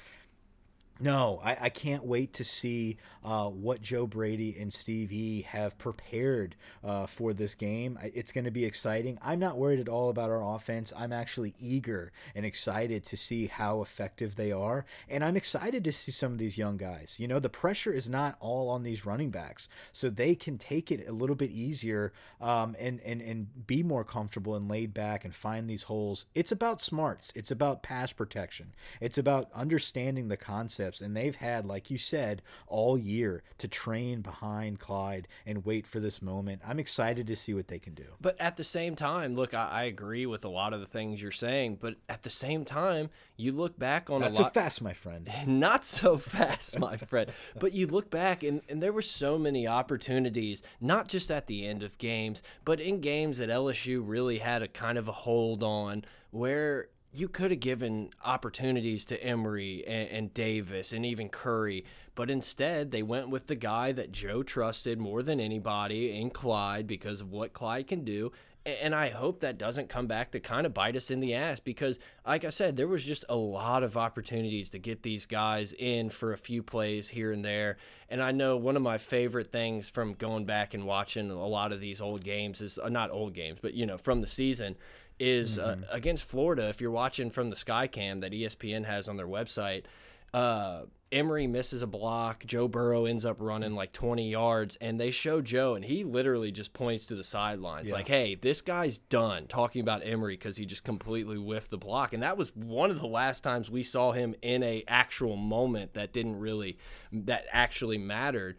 No, I, I, can't wait to see uh, what Joe Brady and Steve E have prepared uh, for this game. It's going to be exciting. I'm not worried at all about our offense. I'm actually eager and excited to see how effective they are. And I'm excited to see some of these young guys. You know, the pressure is not all on these running backs, so they can take it a little bit easier um, and, and, and be more comfortable and laid back and find these holes. It's about smarts, it's about pass protection, it's about understanding the concept and they've had, like you said, all year to train behind Clyde and wait for this moment. I'm excited to see what they can do. But at the same time, look, I, I agree with a lot of the things you're saying, but at the same time, you look back on not a so lot fast, my friend. not so fast, my friend. But you look back, and, and there were so many opportunities, not just at the end of games, but in games that LSU really had a kind of a hold on where you could have given opportunities to Emery and, and, Davis and even Curry, but instead they went with the guy that Joe trusted more than anybody in Clyde because of what Clyde can do. And I hope that doesn't come back to kind of bite us in the ass because, like I said, there was just a lot of opportunities to get these guys in for a few plays here and there. And I know one of my favorite things from going back and watching a lot of these old games is uh, not old games, but you know, from the season is uh, mm-hmm. uh, against Florida. If you're watching from the sky cam that ESPN has on their website, uh, Emery misses a block. Joe Burrow ends up running like 20 yards, and they show Joe, and he literally just points to the sidelines, yeah. like, "Hey, this guy's done." Talking about Emery because he just completely whiffed the block, and that was one of the last times we saw him in a actual moment that didn't really, that actually mattered.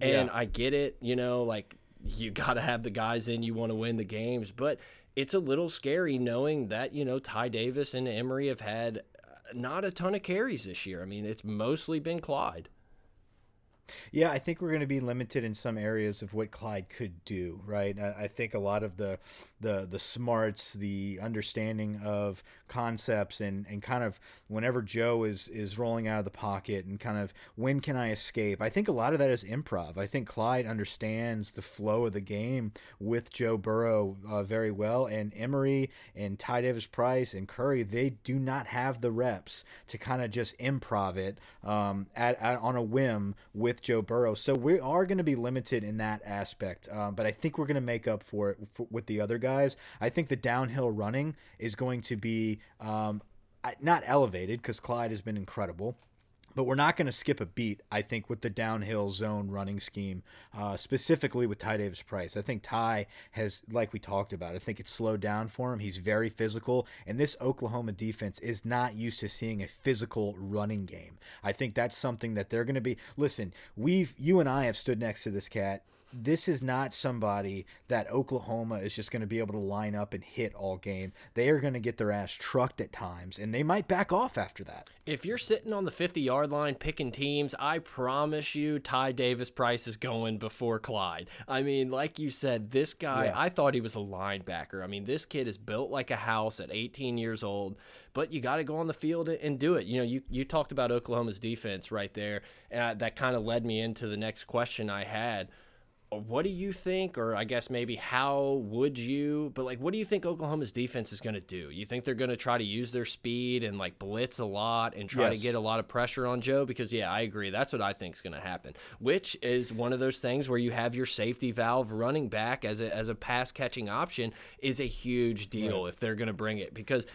And yeah. I get it, you know, like you got to have the guys in, you want to win the games, but it's a little scary knowing that you know Ty Davis and Emery have had uh, not a ton of carries this year. I mean, it's mostly been Clyde. Yeah, I think we're going to be limited in some areas of what Clyde could do, right? I, think a lot of the the the smarts, the understanding of concepts, and and kind of whenever Joe is is rolling out of the pocket and kind of when can I escape? I think a lot of that is improv. I think Clyde understands the flow of the game with Joe Burrow uh, very well, and Emery and Ty Davis Price and Curry they do not have the reps to kind of just improv it um, at, at on a whim with Joe Burrow. So we are going to be limited in that aspect, um, but I think we're going to make up for it for, with the other guys. I think the downhill running is going to be um, not elevated because Clyde has been incredible but we're not going to skip a beat, I think, with the downhill zone running scheme, uh, specifically with Ty Davis Price. I think Ty has, like we talked about, I think it's slowed down for him. He's very physical, and this Oklahoma defense is not used to seeing a physical running game. I think that's something that they're going to be. Listen, we've, you and I have stood next to this cat this is not somebody that Oklahoma is just going to be able to line up and hit all game. They are going to get their ass trucked at times, and they might back off after that. If you're sitting on the 50 yard line picking teams, I promise you Ty Davis Price is going before Clyde. I mean, like you said, this guy, yeah. I thought he was a linebacker. I mean, this kid is built like a house at 18 years old, but you got to go on the field and do it. You know, you, you talked about Oklahoma's defense right there, and that kind of led me into the next question I had what do you think, or I guess maybe how would you, but like, what do you think Oklahoma's defense is going to do? You think they're going to try to use their speed and like blitz a lot and try yes. to get a lot of pressure on Joe? Because, yeah, I agree. That's what I think is going to happen, which is one of those things where you have your safety valve running back as a, as a pass catching option is a huge deal right. if they're going to bring it because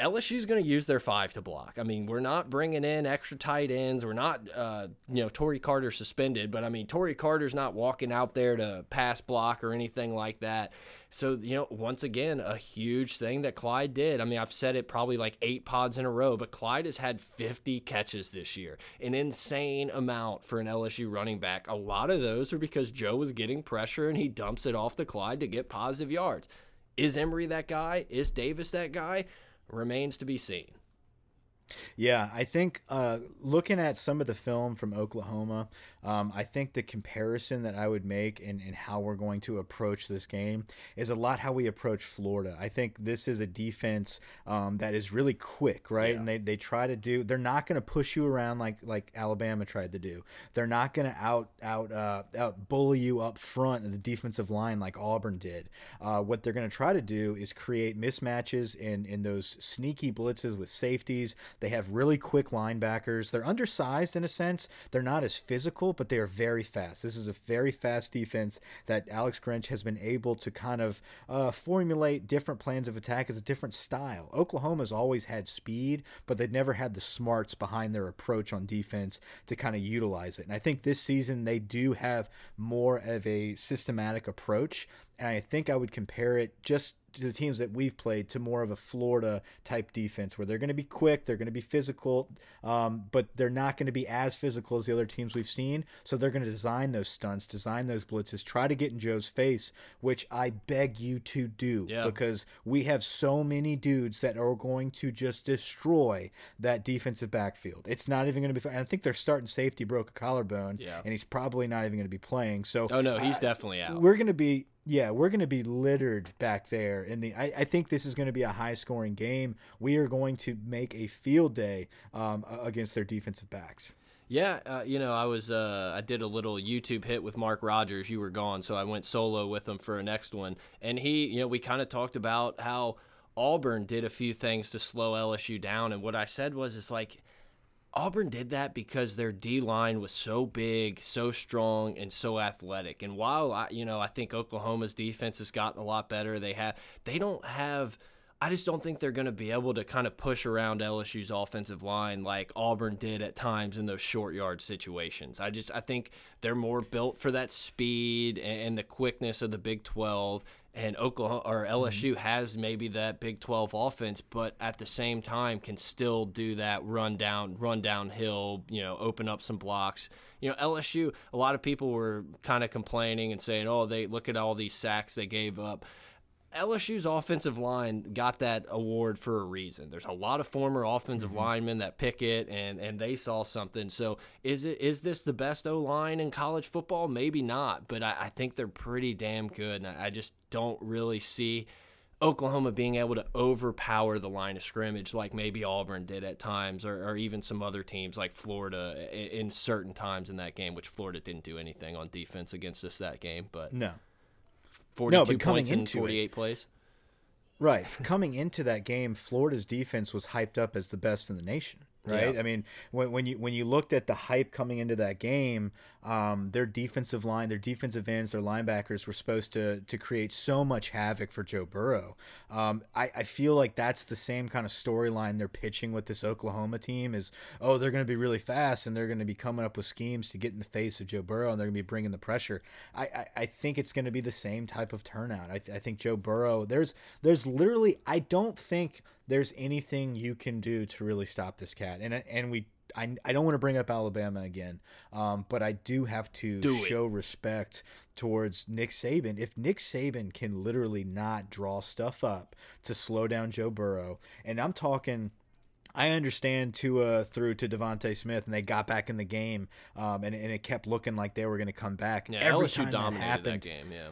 LSU's going to use their five to block. I mean, we're not bringing in extra tight ends. We're not, uh, you know, Tory Carter suspended, but I mean, Tory Carter's not walking out there to pass block or anything like that. So, you know, once again, a huge thing that Clyde did. I mean, I've said it probably like eight pods in a row, but Clyde has had 50 catches this year, an insane amount for an LSU running back. A lot of those are because Joe was getting pressure and he dumps it off to Clyde to get positive yards. Is Emery that guy? Is Davis that guy? Remains to be seen. Yeah, I think uh, looking at some of the film from Oklahoma, um, I think the comparison that I would make in, in how we're going to approach this game is a lot how we approach Florida. I think this is a defense um, that is really quick, right? Yeah. And they, they try to do. They're not going to push you around like like Alabama tried to do. They're not going to out out uh, out bully you up front of the defensive line like Auburn did. Uh, what they're going to try to do is create mismatches in in those sneaky blitzes with safeties. They have really quick linebackers. They're undersized in a sense. They're not as physical, but they are very fast. This is a very fast defense that Alex Grinch has been able to kind of uh, formulate different plans of attack as a different style. Oklahoma's always had speed, but they've never had the smarts behind their approach on defense to kind of utilize it. And I think this season they do have more of a systematic approach. And I think I would compare it just the teams that we've played to more of a Florida type defense where they're going to be quick, they're going to be physical, um, but they're not going to be as physical as the other teams we've seen. So they're going to design those stunts, design those blitzes, try to get in Joe's face, which I beg you to do yeah. because we have so many dudes that are going to just destroy that defensive backfield. It's not even going to be. I think their starting safety broke a collarbone, yeah. and he's probably not even going to be playing. So oh no, he's uh, definitely out. We're going to be yeah, we're going to be littered back there. In the, I, I think this is going to be a high scoring game. We are going to make a field day um, against their defensive backs. Yeah, uh, you know, I was uh, I did a little YouTube hit with Mark Rogers. You were gone, so I went solo with him for a next one, and he, you know, we kind of talked about how Auburn did a few things to slow LSU down, and what I said was, it's like Auburn did that because their D line was so big, so strong, and so athletic. And while I, you know, I think Oklahoma's defense has gotten a lot better. They have, they don't have. I just don't think they're going to be able to kind of push around LSU's offensive line like Auburn did at times in those short yard situations. I just I think they're more built for that speed and the quickness of the Big 12 and Oklahoma or LSU mm -hmm. has maybe that Big 12 offense, but at the same time can still do that run down, run downhill, you know, open up some blocks. You know, LSU, a lot of people were kind of complaining and saying, "Oh, they look at all these sacks they gave up." LSU's offensive line got that award for a reason. There's a lot of former offensive mm -hmm. linemen that pick it, and and they saw something. So is it is this the best O line in college football? Maybe not, but I, I think they're pretty damn good, and I, I just don't really see. Oklahoma being able to overpower the line of scrimmage like maybe Auburn did at times, or, or even some other teams like Florida in, in, certain times in that game, which Florida didn't do anything on defense against us that game. But no, 42 no, but coming into 48 it, plays. Right. coming into that game, Florida's defense was hyped up as the best in the nation right? Yeah. I mean, when, when you when you looked at the hype coming into that game, um, their defensive line, their defensive ends, their linebackers were supposed to to create so much havoc for Joe Burrow. Um, I, I feel like that's the same kind of storyline they're pitching with this Oklahoma team is, oh, they're going to be really fast and they're going to be coming up with schemes to get in the face of Joe Burrow and they're going to be bringing the pressure. I, I, I think it's going to be the same type of turnout. I, I think Joe Burrow, there's there's literally, I don't think there's anything you can do to really stop this cat. And and we I, I don't want to bring up Alabama again, um, but I do have to do show respect towards Nick Saban. If Nick Saban can literally not draw stuff up to slow down Joe Burrow, and I'm talking. I understand Tua threw to DeVonta Smith, and they got back in the game, um, and, and it kept looking like they were going to come back. Yeah, every LSU time that happened, that game, yeah.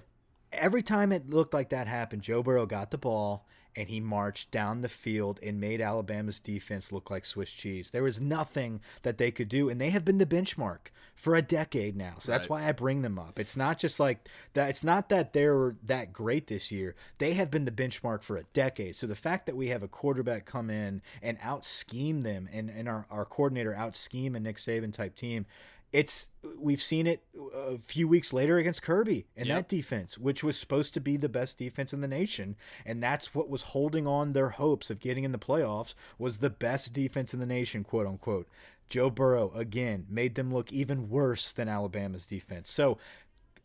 Every time it looked like that happened, Joe Burrow got the ball and he marched down the field and made Alabama's defense look like Swiss cheese. There was nothing that they could do, and they have been the benchmark for a decade now. So right. that's why I bring them up. It's not just like that. It's not that they're that great this year. They have been the benchmark for a decade. So the fact that we have a quarterback come in and out scheme them, and and our our coordinator out scheme a Nick Saban type team it's we've seen it a few weeks later against Kirby and yep. that defense, which was supposed to be the best defense in the nation, and that's what was holding on their hopes of getting in the playoffs was the best defense in the nation, quote unquote. Joe Burrow again made them look even worse than Alabama's defense. So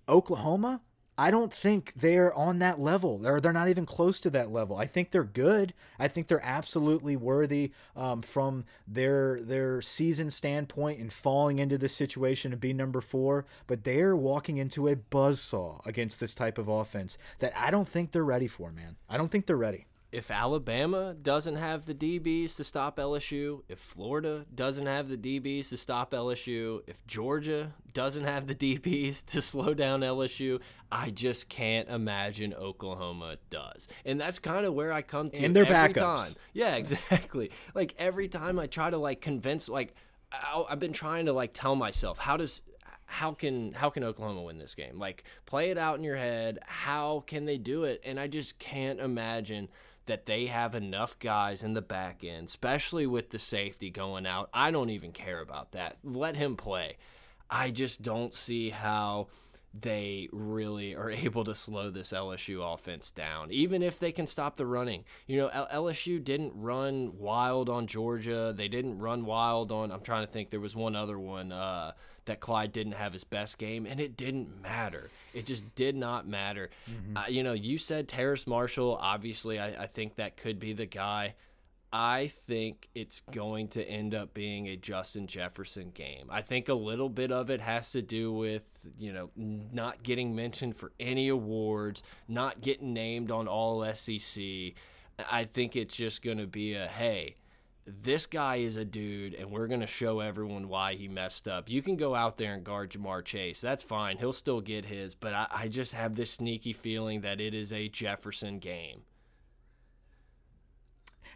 Oklahoma, I don't think they're on that level. They're they're not even close to that level. I think they're good. I think they're absolutely worthy um, from their their season standpoint and falling into this situation to be number four. But they're walking into a buzzsaw against this type of offense that I don't think they're ready for, man. I don't think they're ready. If Alabama doesn't have the DBs to stop LSU, if Florida doesn't have the DBs to stop LSU, if Georgia doesn't have the DBs to slow down LSU, I just can't imagine Oklahoma does. And that's kind of where I come to and their every backups. time. Yeah, exactly. like every time I try to like convince like I've been trying to like tell myself how does how can how can Oklahoma win this game? Like play it out in your head. How can they do it? And I just can't imagine that they have enough guys in the back end, especially with the safety going out. I don't even care about that. Let him play. I just don't see how they really are able to slow this LSU offense down, even if they can stop the running. You know, LSU didn't run wild on Georgia. They didn't run wild on. I'm trying to think. There was one other one uh, that Clyde didn't have his best game, and it didn't matter. It just did not matter. Mm -hmm. uh, you know, you said Terrace Marshall. Obviously, I, I think that could be the guy. I think it's going to end up being a Justin Jefferson game. I think a little bit of it has to do with, you know, not getting mentioned for any awards, not getting named on all SEC. I think it's just going to be a hey, this guy is a dude, and we're going to show everyone why he messed up. You can go out there and guard Ja'Marr Chase. That's fine. He'll still get his, but I, I just have this sneaky feeling that it is a Jefferson game.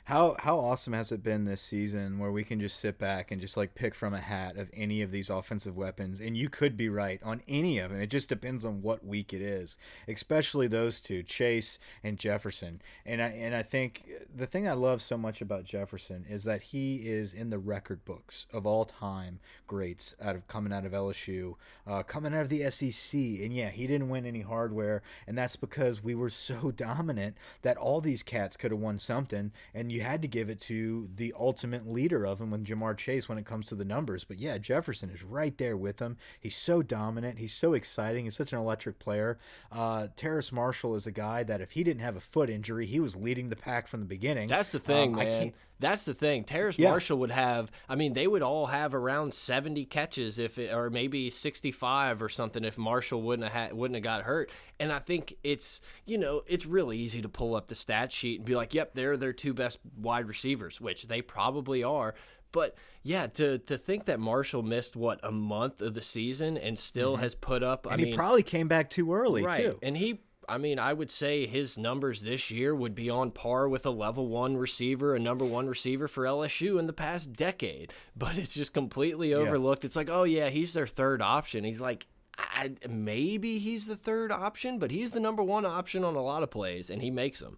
How how awesome has it been this season where we can just sit back and just like pick from a hat of any of these offensive weapons and you could be right on any of them. It just depends on what week it is. Especially those two, Chase and Jefferson. And I and I think the thing I love so much about Jefferson is that he is in the record books of all time greats out of coming out of LSU, uh, coming out of the SEC. And yeah, he didn't win any hardware, and that's because we were so dominant that all these cats could have won something and you had to give it to the ultimate leader of them with Ja'Marr Chase when it comes to the numbers. But yeah, Jefferson is right there with him. He's so dominant. He's so exciting. He's such an electric player. Uh, Terrace Marshall is a guy that if he didn't have a foot injury, he was leading the pack from the beginning. That's the thing, um, man. That's the thing. Terrace yeah. Marshall would have. I mean, they would all have around seventy catches if, it, or maybe sixty-five or something, if Marshall wouldn't have had, wouldn't have got hurt. And I think it's you know it's really easy to pull up the stat sheet and be like, yep, they're their two best wide receivers, which they probably are. But yeah, to to think that Marshall missed what a month of the season and still mm -hmm. has put up. And I he mean, probably came back too early right. too. And he I mean, I would say his numbers this year would be on par with a level one receiver, a number one receiver for LSU in the past decade. But it's just completely overlooked. Yeah. It's like, oh, yeah, he's their third option. He's like, I, maybe he's the third option, but he's the number one option on a lot of plays, and he makes them.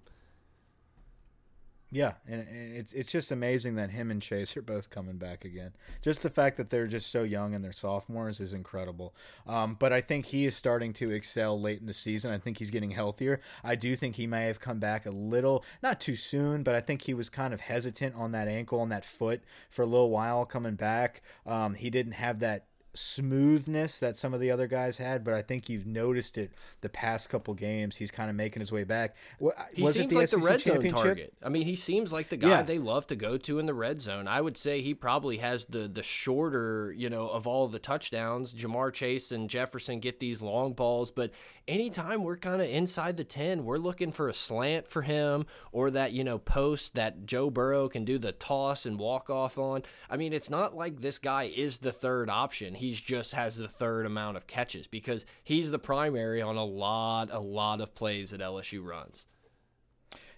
Yeah, and it's it's just amazing that him and Chase are both coming back again. Just the fact that they're just so young and they're sophomores is incredible. Um, but I think he is starting to excel late in the season. I think he's getting healthier. I do think he may have come back a little, not too soon, but I think he was kind of hesitant on that ankle and that foot for a little while coming back. Um, he didn't have that smoothness that some of the other guys had, but I think you've noticed it the past couple games. He's kind of making his way back. He seems the like SEC the red zone target. I mean, he seems like the guy yeah. they love to go to in the red zone. I would say he probably has the the shorter, you know, of all the touchdowns. Ja'Marr Chase and Jefferson get these long balls, but anytime we're kind of inside the 10, we're looking for a slant for him or that, you know, post that Joe Burrow can do the toss and walk off on. I mean, it's not like this guy is the third option he's just has the third amount of catches because he's the primary on a lot, a lot of plays that LSU runs.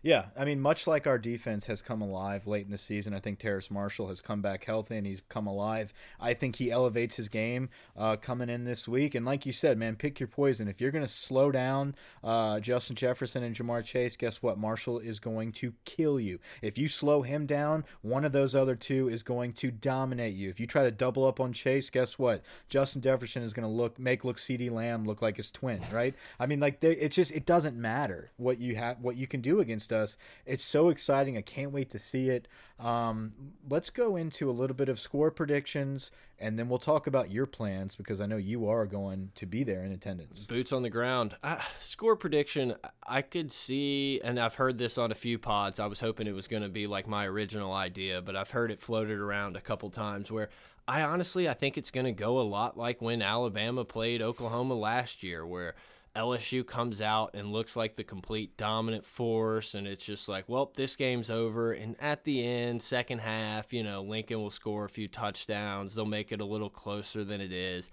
Yeah, I mean, much like our defense has come alive late in the season, I think Terrace Marshall has come back healthy and he's come alive. I think he elevates his game uh, coming in this week. And like you said, man, pick your poison. If you're going to slow down uh, Justin Jefferson and Ja'Marr Chase, guess what? Marshall is going to kill you. If you slow him down, one of those other two is going to dominate you. If you try to double up on Chase, guess what? Justin Jefferson is going to look make look CeeDee Lamb look like his twin, right? I mean, like it's just it doesn't matter what you have, what you can do against us. It's so exciting. I can't wait to see it. Um, let's go into a little bit of score predictions, and then we'll talk about your plans because I know you are going to be there in attendance. Boots on the ground. Uh, score prediction. I could see, and I've heard this on a few pods. I was hoping it was going to be like my original idea, but I've heard it floated around a couple times where I honestly I think it's going to go a lot like when Alabama played Oklahoma last year, where LSU comes out and looks like the complete dominant force, and it's just like, well, this game's over. And at the end, second half, you know, Lincoln will score a few touchdowns. They'll make it a little closer than it is.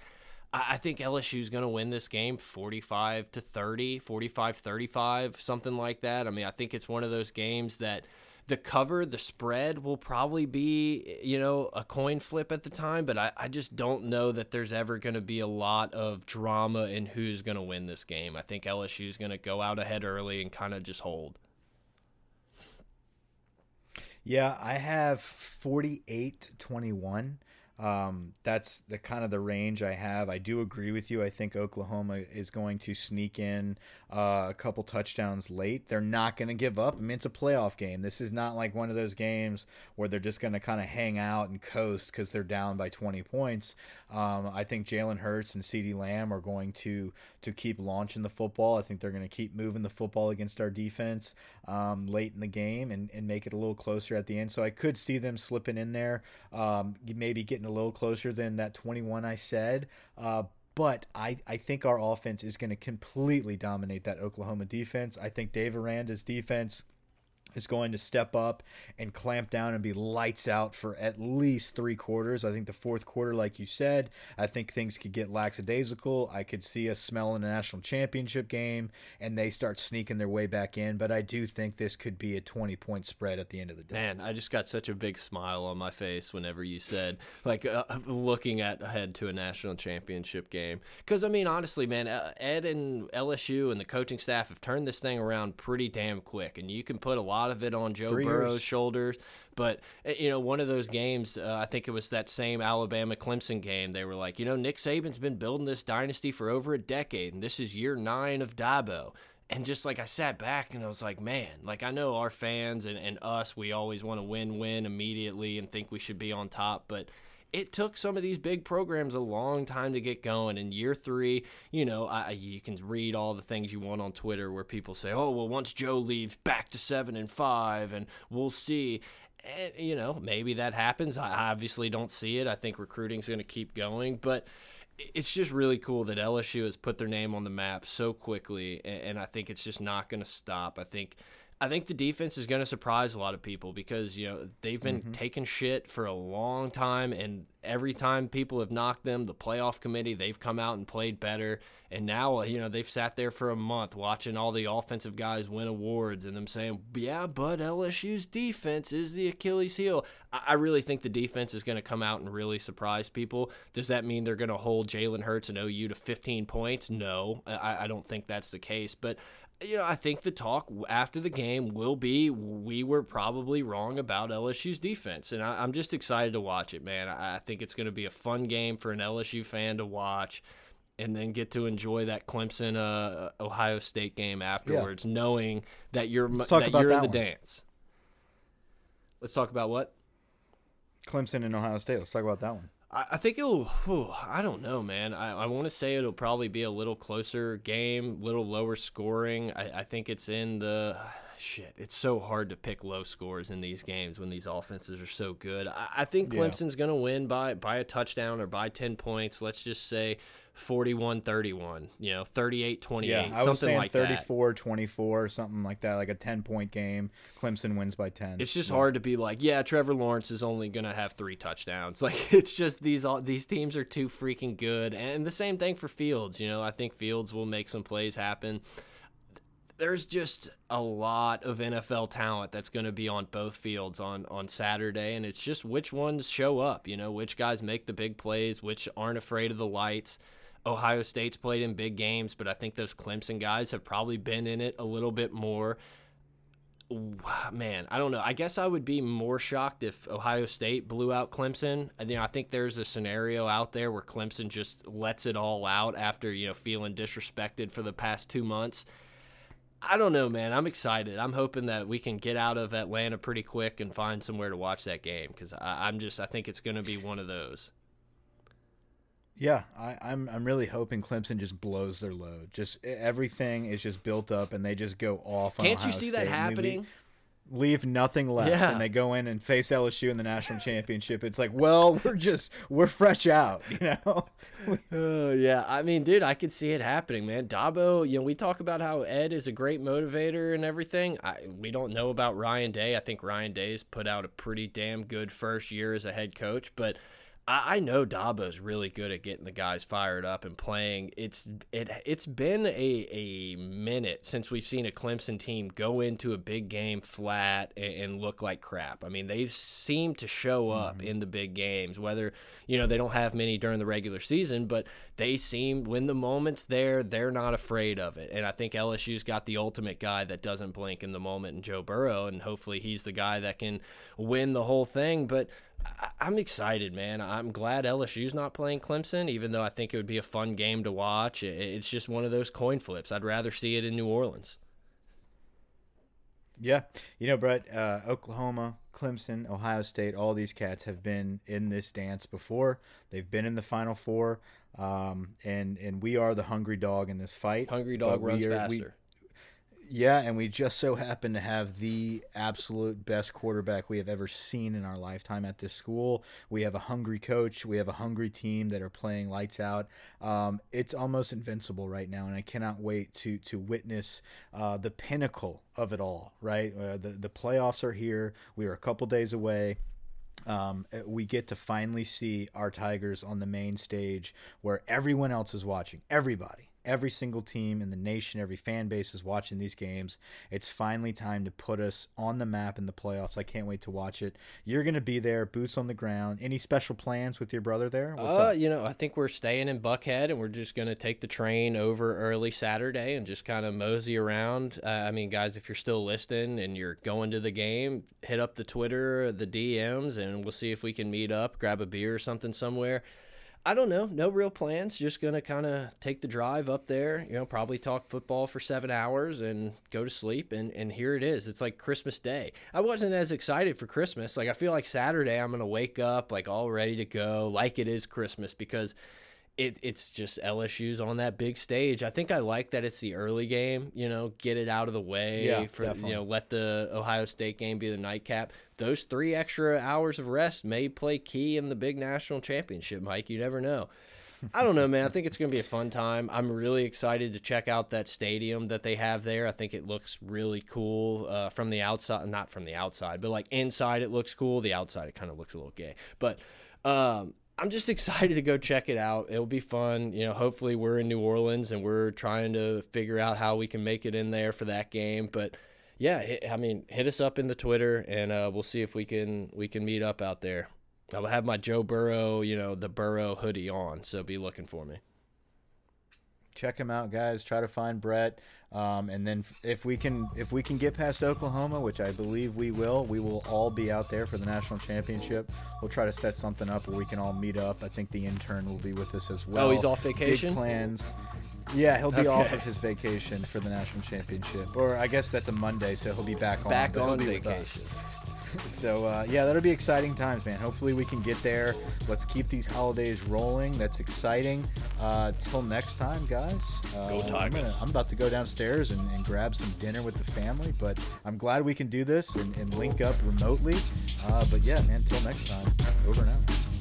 I, I think LSU's going to win this game 45 to 30, 45 35, something like that. I mean, I think it's one of those games that – the cover, the spread will probably be, you know, a coin flip at the time, but I, I just don't know that there's ever going to be a lot of drama in who's going to win this game. I think LSU is going to go out ahead early and kind of just hold. Yeah, I have 48 21. Um, that's the kind of the range I have. I do agree with you. I think Oklahoma is going to sneak in uh, a couple touchdowns late. They're not going to give up. I mean, it's a playoff game. This is not like one of those games where they're just going to kind of hang out and coast because they're down by 20 points. Um, I think Jalen Hurts and CeeDee Lamb are going to to keep launching the football. I think they're going to keep moving the football against our defense um, late in the game and, and make it a little closer at the end. So I could see them slipping in there, um, maybe getting a little closer than that 21 I said. Uh, but I, I think our offense is going to completely dominate that Oklahoma defense. I think Dave Aranda's defense is going to step up and clamp down and be lights out for at least three quarters. I think the fourth quarter, like you said, I think things could get lackadaisical. I could see us smelling a national championship game and they start sneaking their way back in. But I do think this could be a 20 point spread at the end of the day. Man, I just got such a big smile on my face whenever you said, like, uh, looking at ahead to a national championship game. Because, I mean, honestly, man, uh, Ed and LSU and the coaching staff have turned this thing around pretty damn quick. And you can put a lot lot of it on Joe Three Burrow's years. shoulders. But eh, you know, one of those games, uh, I think it was that same Alabama Clemson game. They were like, you know, Nick Saban's been building this dynasty for over a decade, and this is year nine of Dabo. And just like I sat back and I was like, man, like I know our fans and, and us, we always want to win win immediately and think we should be on top, but it took some of these big programs a long time to get going. In year three, you know, I, you can read all the things you want on Twitter where people say, "Oh, well, once Joe leaves, back to seven and five, and we'll see." And you know, maybe that happens. I obviously don't see it. I think recruiting's going to keep going, but it's just really cool that LSU has put their name on the map so quickly, and I think it's just not going to stop. I think I think the defense is going to surprise a lot of people because you know they've been mm -hmm. taking shit for a long time, and every time people have knocked them, the playoff committee they've come out and played better. And now you know they've sat there for a month watching all the offensive guys win awards, and them saying, "Yeah, but LSU's defense is the Achilles heel." I, really think the defense is going to come out and really surprise people. Does that mean they're going to hold Jalen Hurts and OU to 15 points? No, I, I don't think that's the case. But you know, I think the talk after the game will be we were probably wrong about LSU's defense, and I, am just excited to watch it, man. I, I think it's going to be a fun game for an LSU fan to watch, and then get to enjoy that Clemson uh, Ohio State game afterwards, yeah. knowing that you're that you're that in the one. dance. Let's talk about what Clemson and Ohio State. Let's talk about that one. I think it'll. Whew, I don't know, man. I, I want to say it'll probably be a little closer game, little lower scoring. I, I think it's in the shit. It's so hard to pick low scores in these games when these offenses are so good. I, I think Clemson's yeah. going to win by by a touchdown or by ten points. Let's just say 41-31, you know, 38-28, yeah, I was saying like 34-24, something like that, like a 10-point game. Clemson wins by 10. It's just yeah. hard to be like, yeah, Trevor Lawrence is only going to have 3 touchdowns. Like it's just these all these teams are too freaking good. And the same thing for Fields, you know. I think Fields will make some plays happen. There's just a lot of NFL talent that's going to be on both fields on on Saturday and it's just which ones show up, you know, which guys make the big plays, which aren't afraid of the lights Ohio State's played in big games, but I think those Clemson guys have probably been in it a little bit more. Man, I don't know. I guess I would be more shocked if Ohio State blew out Clemson. I think there's a scenario out there where Clemson just lets it all out after you know feeling disrespected for the past two months. I don't know, man. I'm excited. I'm hoping that we can get out of Atlanta pretty quick and find somewhere to watch that game because I'm just I think it's going to be one of those. Yeah, I, am I'm, I'm really hoping Clemson just blows their load. Just everything is just built up, and they just go off. Can't you see State. that happening? leave nothing left, Yeah. and they go in and face LSU in the national championship. It's like, well, we're just we're fresh out, you know. Oh yeah, I mean, dude, I could see it happening, man. Dabo, you know, we talk about how Ed is a great motivator and everything. I, we don't know about Ryan Day. I think Ryan Day's put out a pretty damn good first year as a head coach, but I, I know Dabo's really good at getting the guys fired up and playing. It's it it's been a a minute since we've seen a Clemson team go into a big game flat and, and look like crap. I mean, they seem to show up mm-hmm. in the big games, whether you know they don't have many during the regular season, but they seem when the moment's there, they're not afraid of it. And I think LSU's got the ultimate guy that doesn't blink in the moment in Joe Burrow, and hopefully he's the guy that can win the whole thing. But I'm excited, man. I'm glad LSU's not playing Clemson, even though I think it would be a fun game to watch. It's just one of those coin flips. I'd rather see it in New Orleans. Yeah, you know, Brett, uh, Oklahoma, Clemson, Ohio State, all these cats have been in this dance before. They've been in the Final Four, um, and and we are the hungry dog in this fight. Hungry dog runs are- faster. we- yeah, and we just so happen to have the absolute best quarterback we have ever seen in our lifetime at this school. We have a hungry coach. We have a hungry team that are playing lights out. Um, it's almost invincible right now, and I cannot wait to to witness uh, the pinnacle of it all. Right, uh, the the playoffs are here. We are a couple days away um, we get to finally see our Tigers on the main stage where everyone else is watching. Everybody, every single team in the nation, every fan base is watching these games. It's finally time to put us on the map in the playoffs. I can't wait to watch it. You're going to be there, boots on the ground. Any special plans with your brother there? What's uh, up? You know, I think we're staying in Buckhead, and we're just going to take the train over early Saturday and just kind of mosey around. Uh, I mean, guys, if you're still listening and you're going to the game, hit up the Twitter, the DMs, and we'll see if we can meet up, grab a beer or something somewhere. I don't know. No real plans. Just gonna kind of take the drive up there. You know, probably talk football for seven hours and go to sleep. And and here it is. It's like Christmas Day. I wasn't as excited for Christmas. Like I feel like Saturday I'm gonna wake up like all ready to go, like it is Christmas because it, it's just LSU's on that big stage. I think I like that it's the early game, you know, get it out of the way Yeah, for definitely. you know, let the Ohio State game be the nightcap. Those three extra hours of rest may play key in the big national championship, Mike. You never know. I don't know, man. I think it's going to be a fun time. I'm really excited to check out that stadium that they have there. I think it looks really cool uh, from the outside, not from the outside, but like inside it looks cool. The outside it kind of looks a little gay, but um, I'm just excited to go check it out. It'll be fun. You know, hopefully we're in New Orleans and we're trying to figure out how we can make it in there for that game. But yeah, I mean, hit us up in the Twitter and uh, we'll see if we can we can meet up out there. I will have my Joe Burrow, you know, the Burrow hoodie on, so be looking for me. check him out guys try to find brett um, and then if we can if we can get past oklahoma which i believe we will we will all be out there for the national championship we'll try to set something up where we can all meet up i think the intern will be with us as well Oh, he's off vacation? Big plans yeah he'll be off of his vacation for the national championship or i guess that's a monday so he'll be back on Back on be with us. vacation. so uh, yeah, that'll be exciting times, man. Hopefully we can get there. Let's keep these holidays rolling. That's exciting. Uh, till next time, guys. Uh, Go I'm, Tigers. gonna- I'm about to go downstairs and, and grab some dinner with the family, but I'm glad we can do this and, and link up remotely. Uh, but yeah, man. Till next time. Over and out.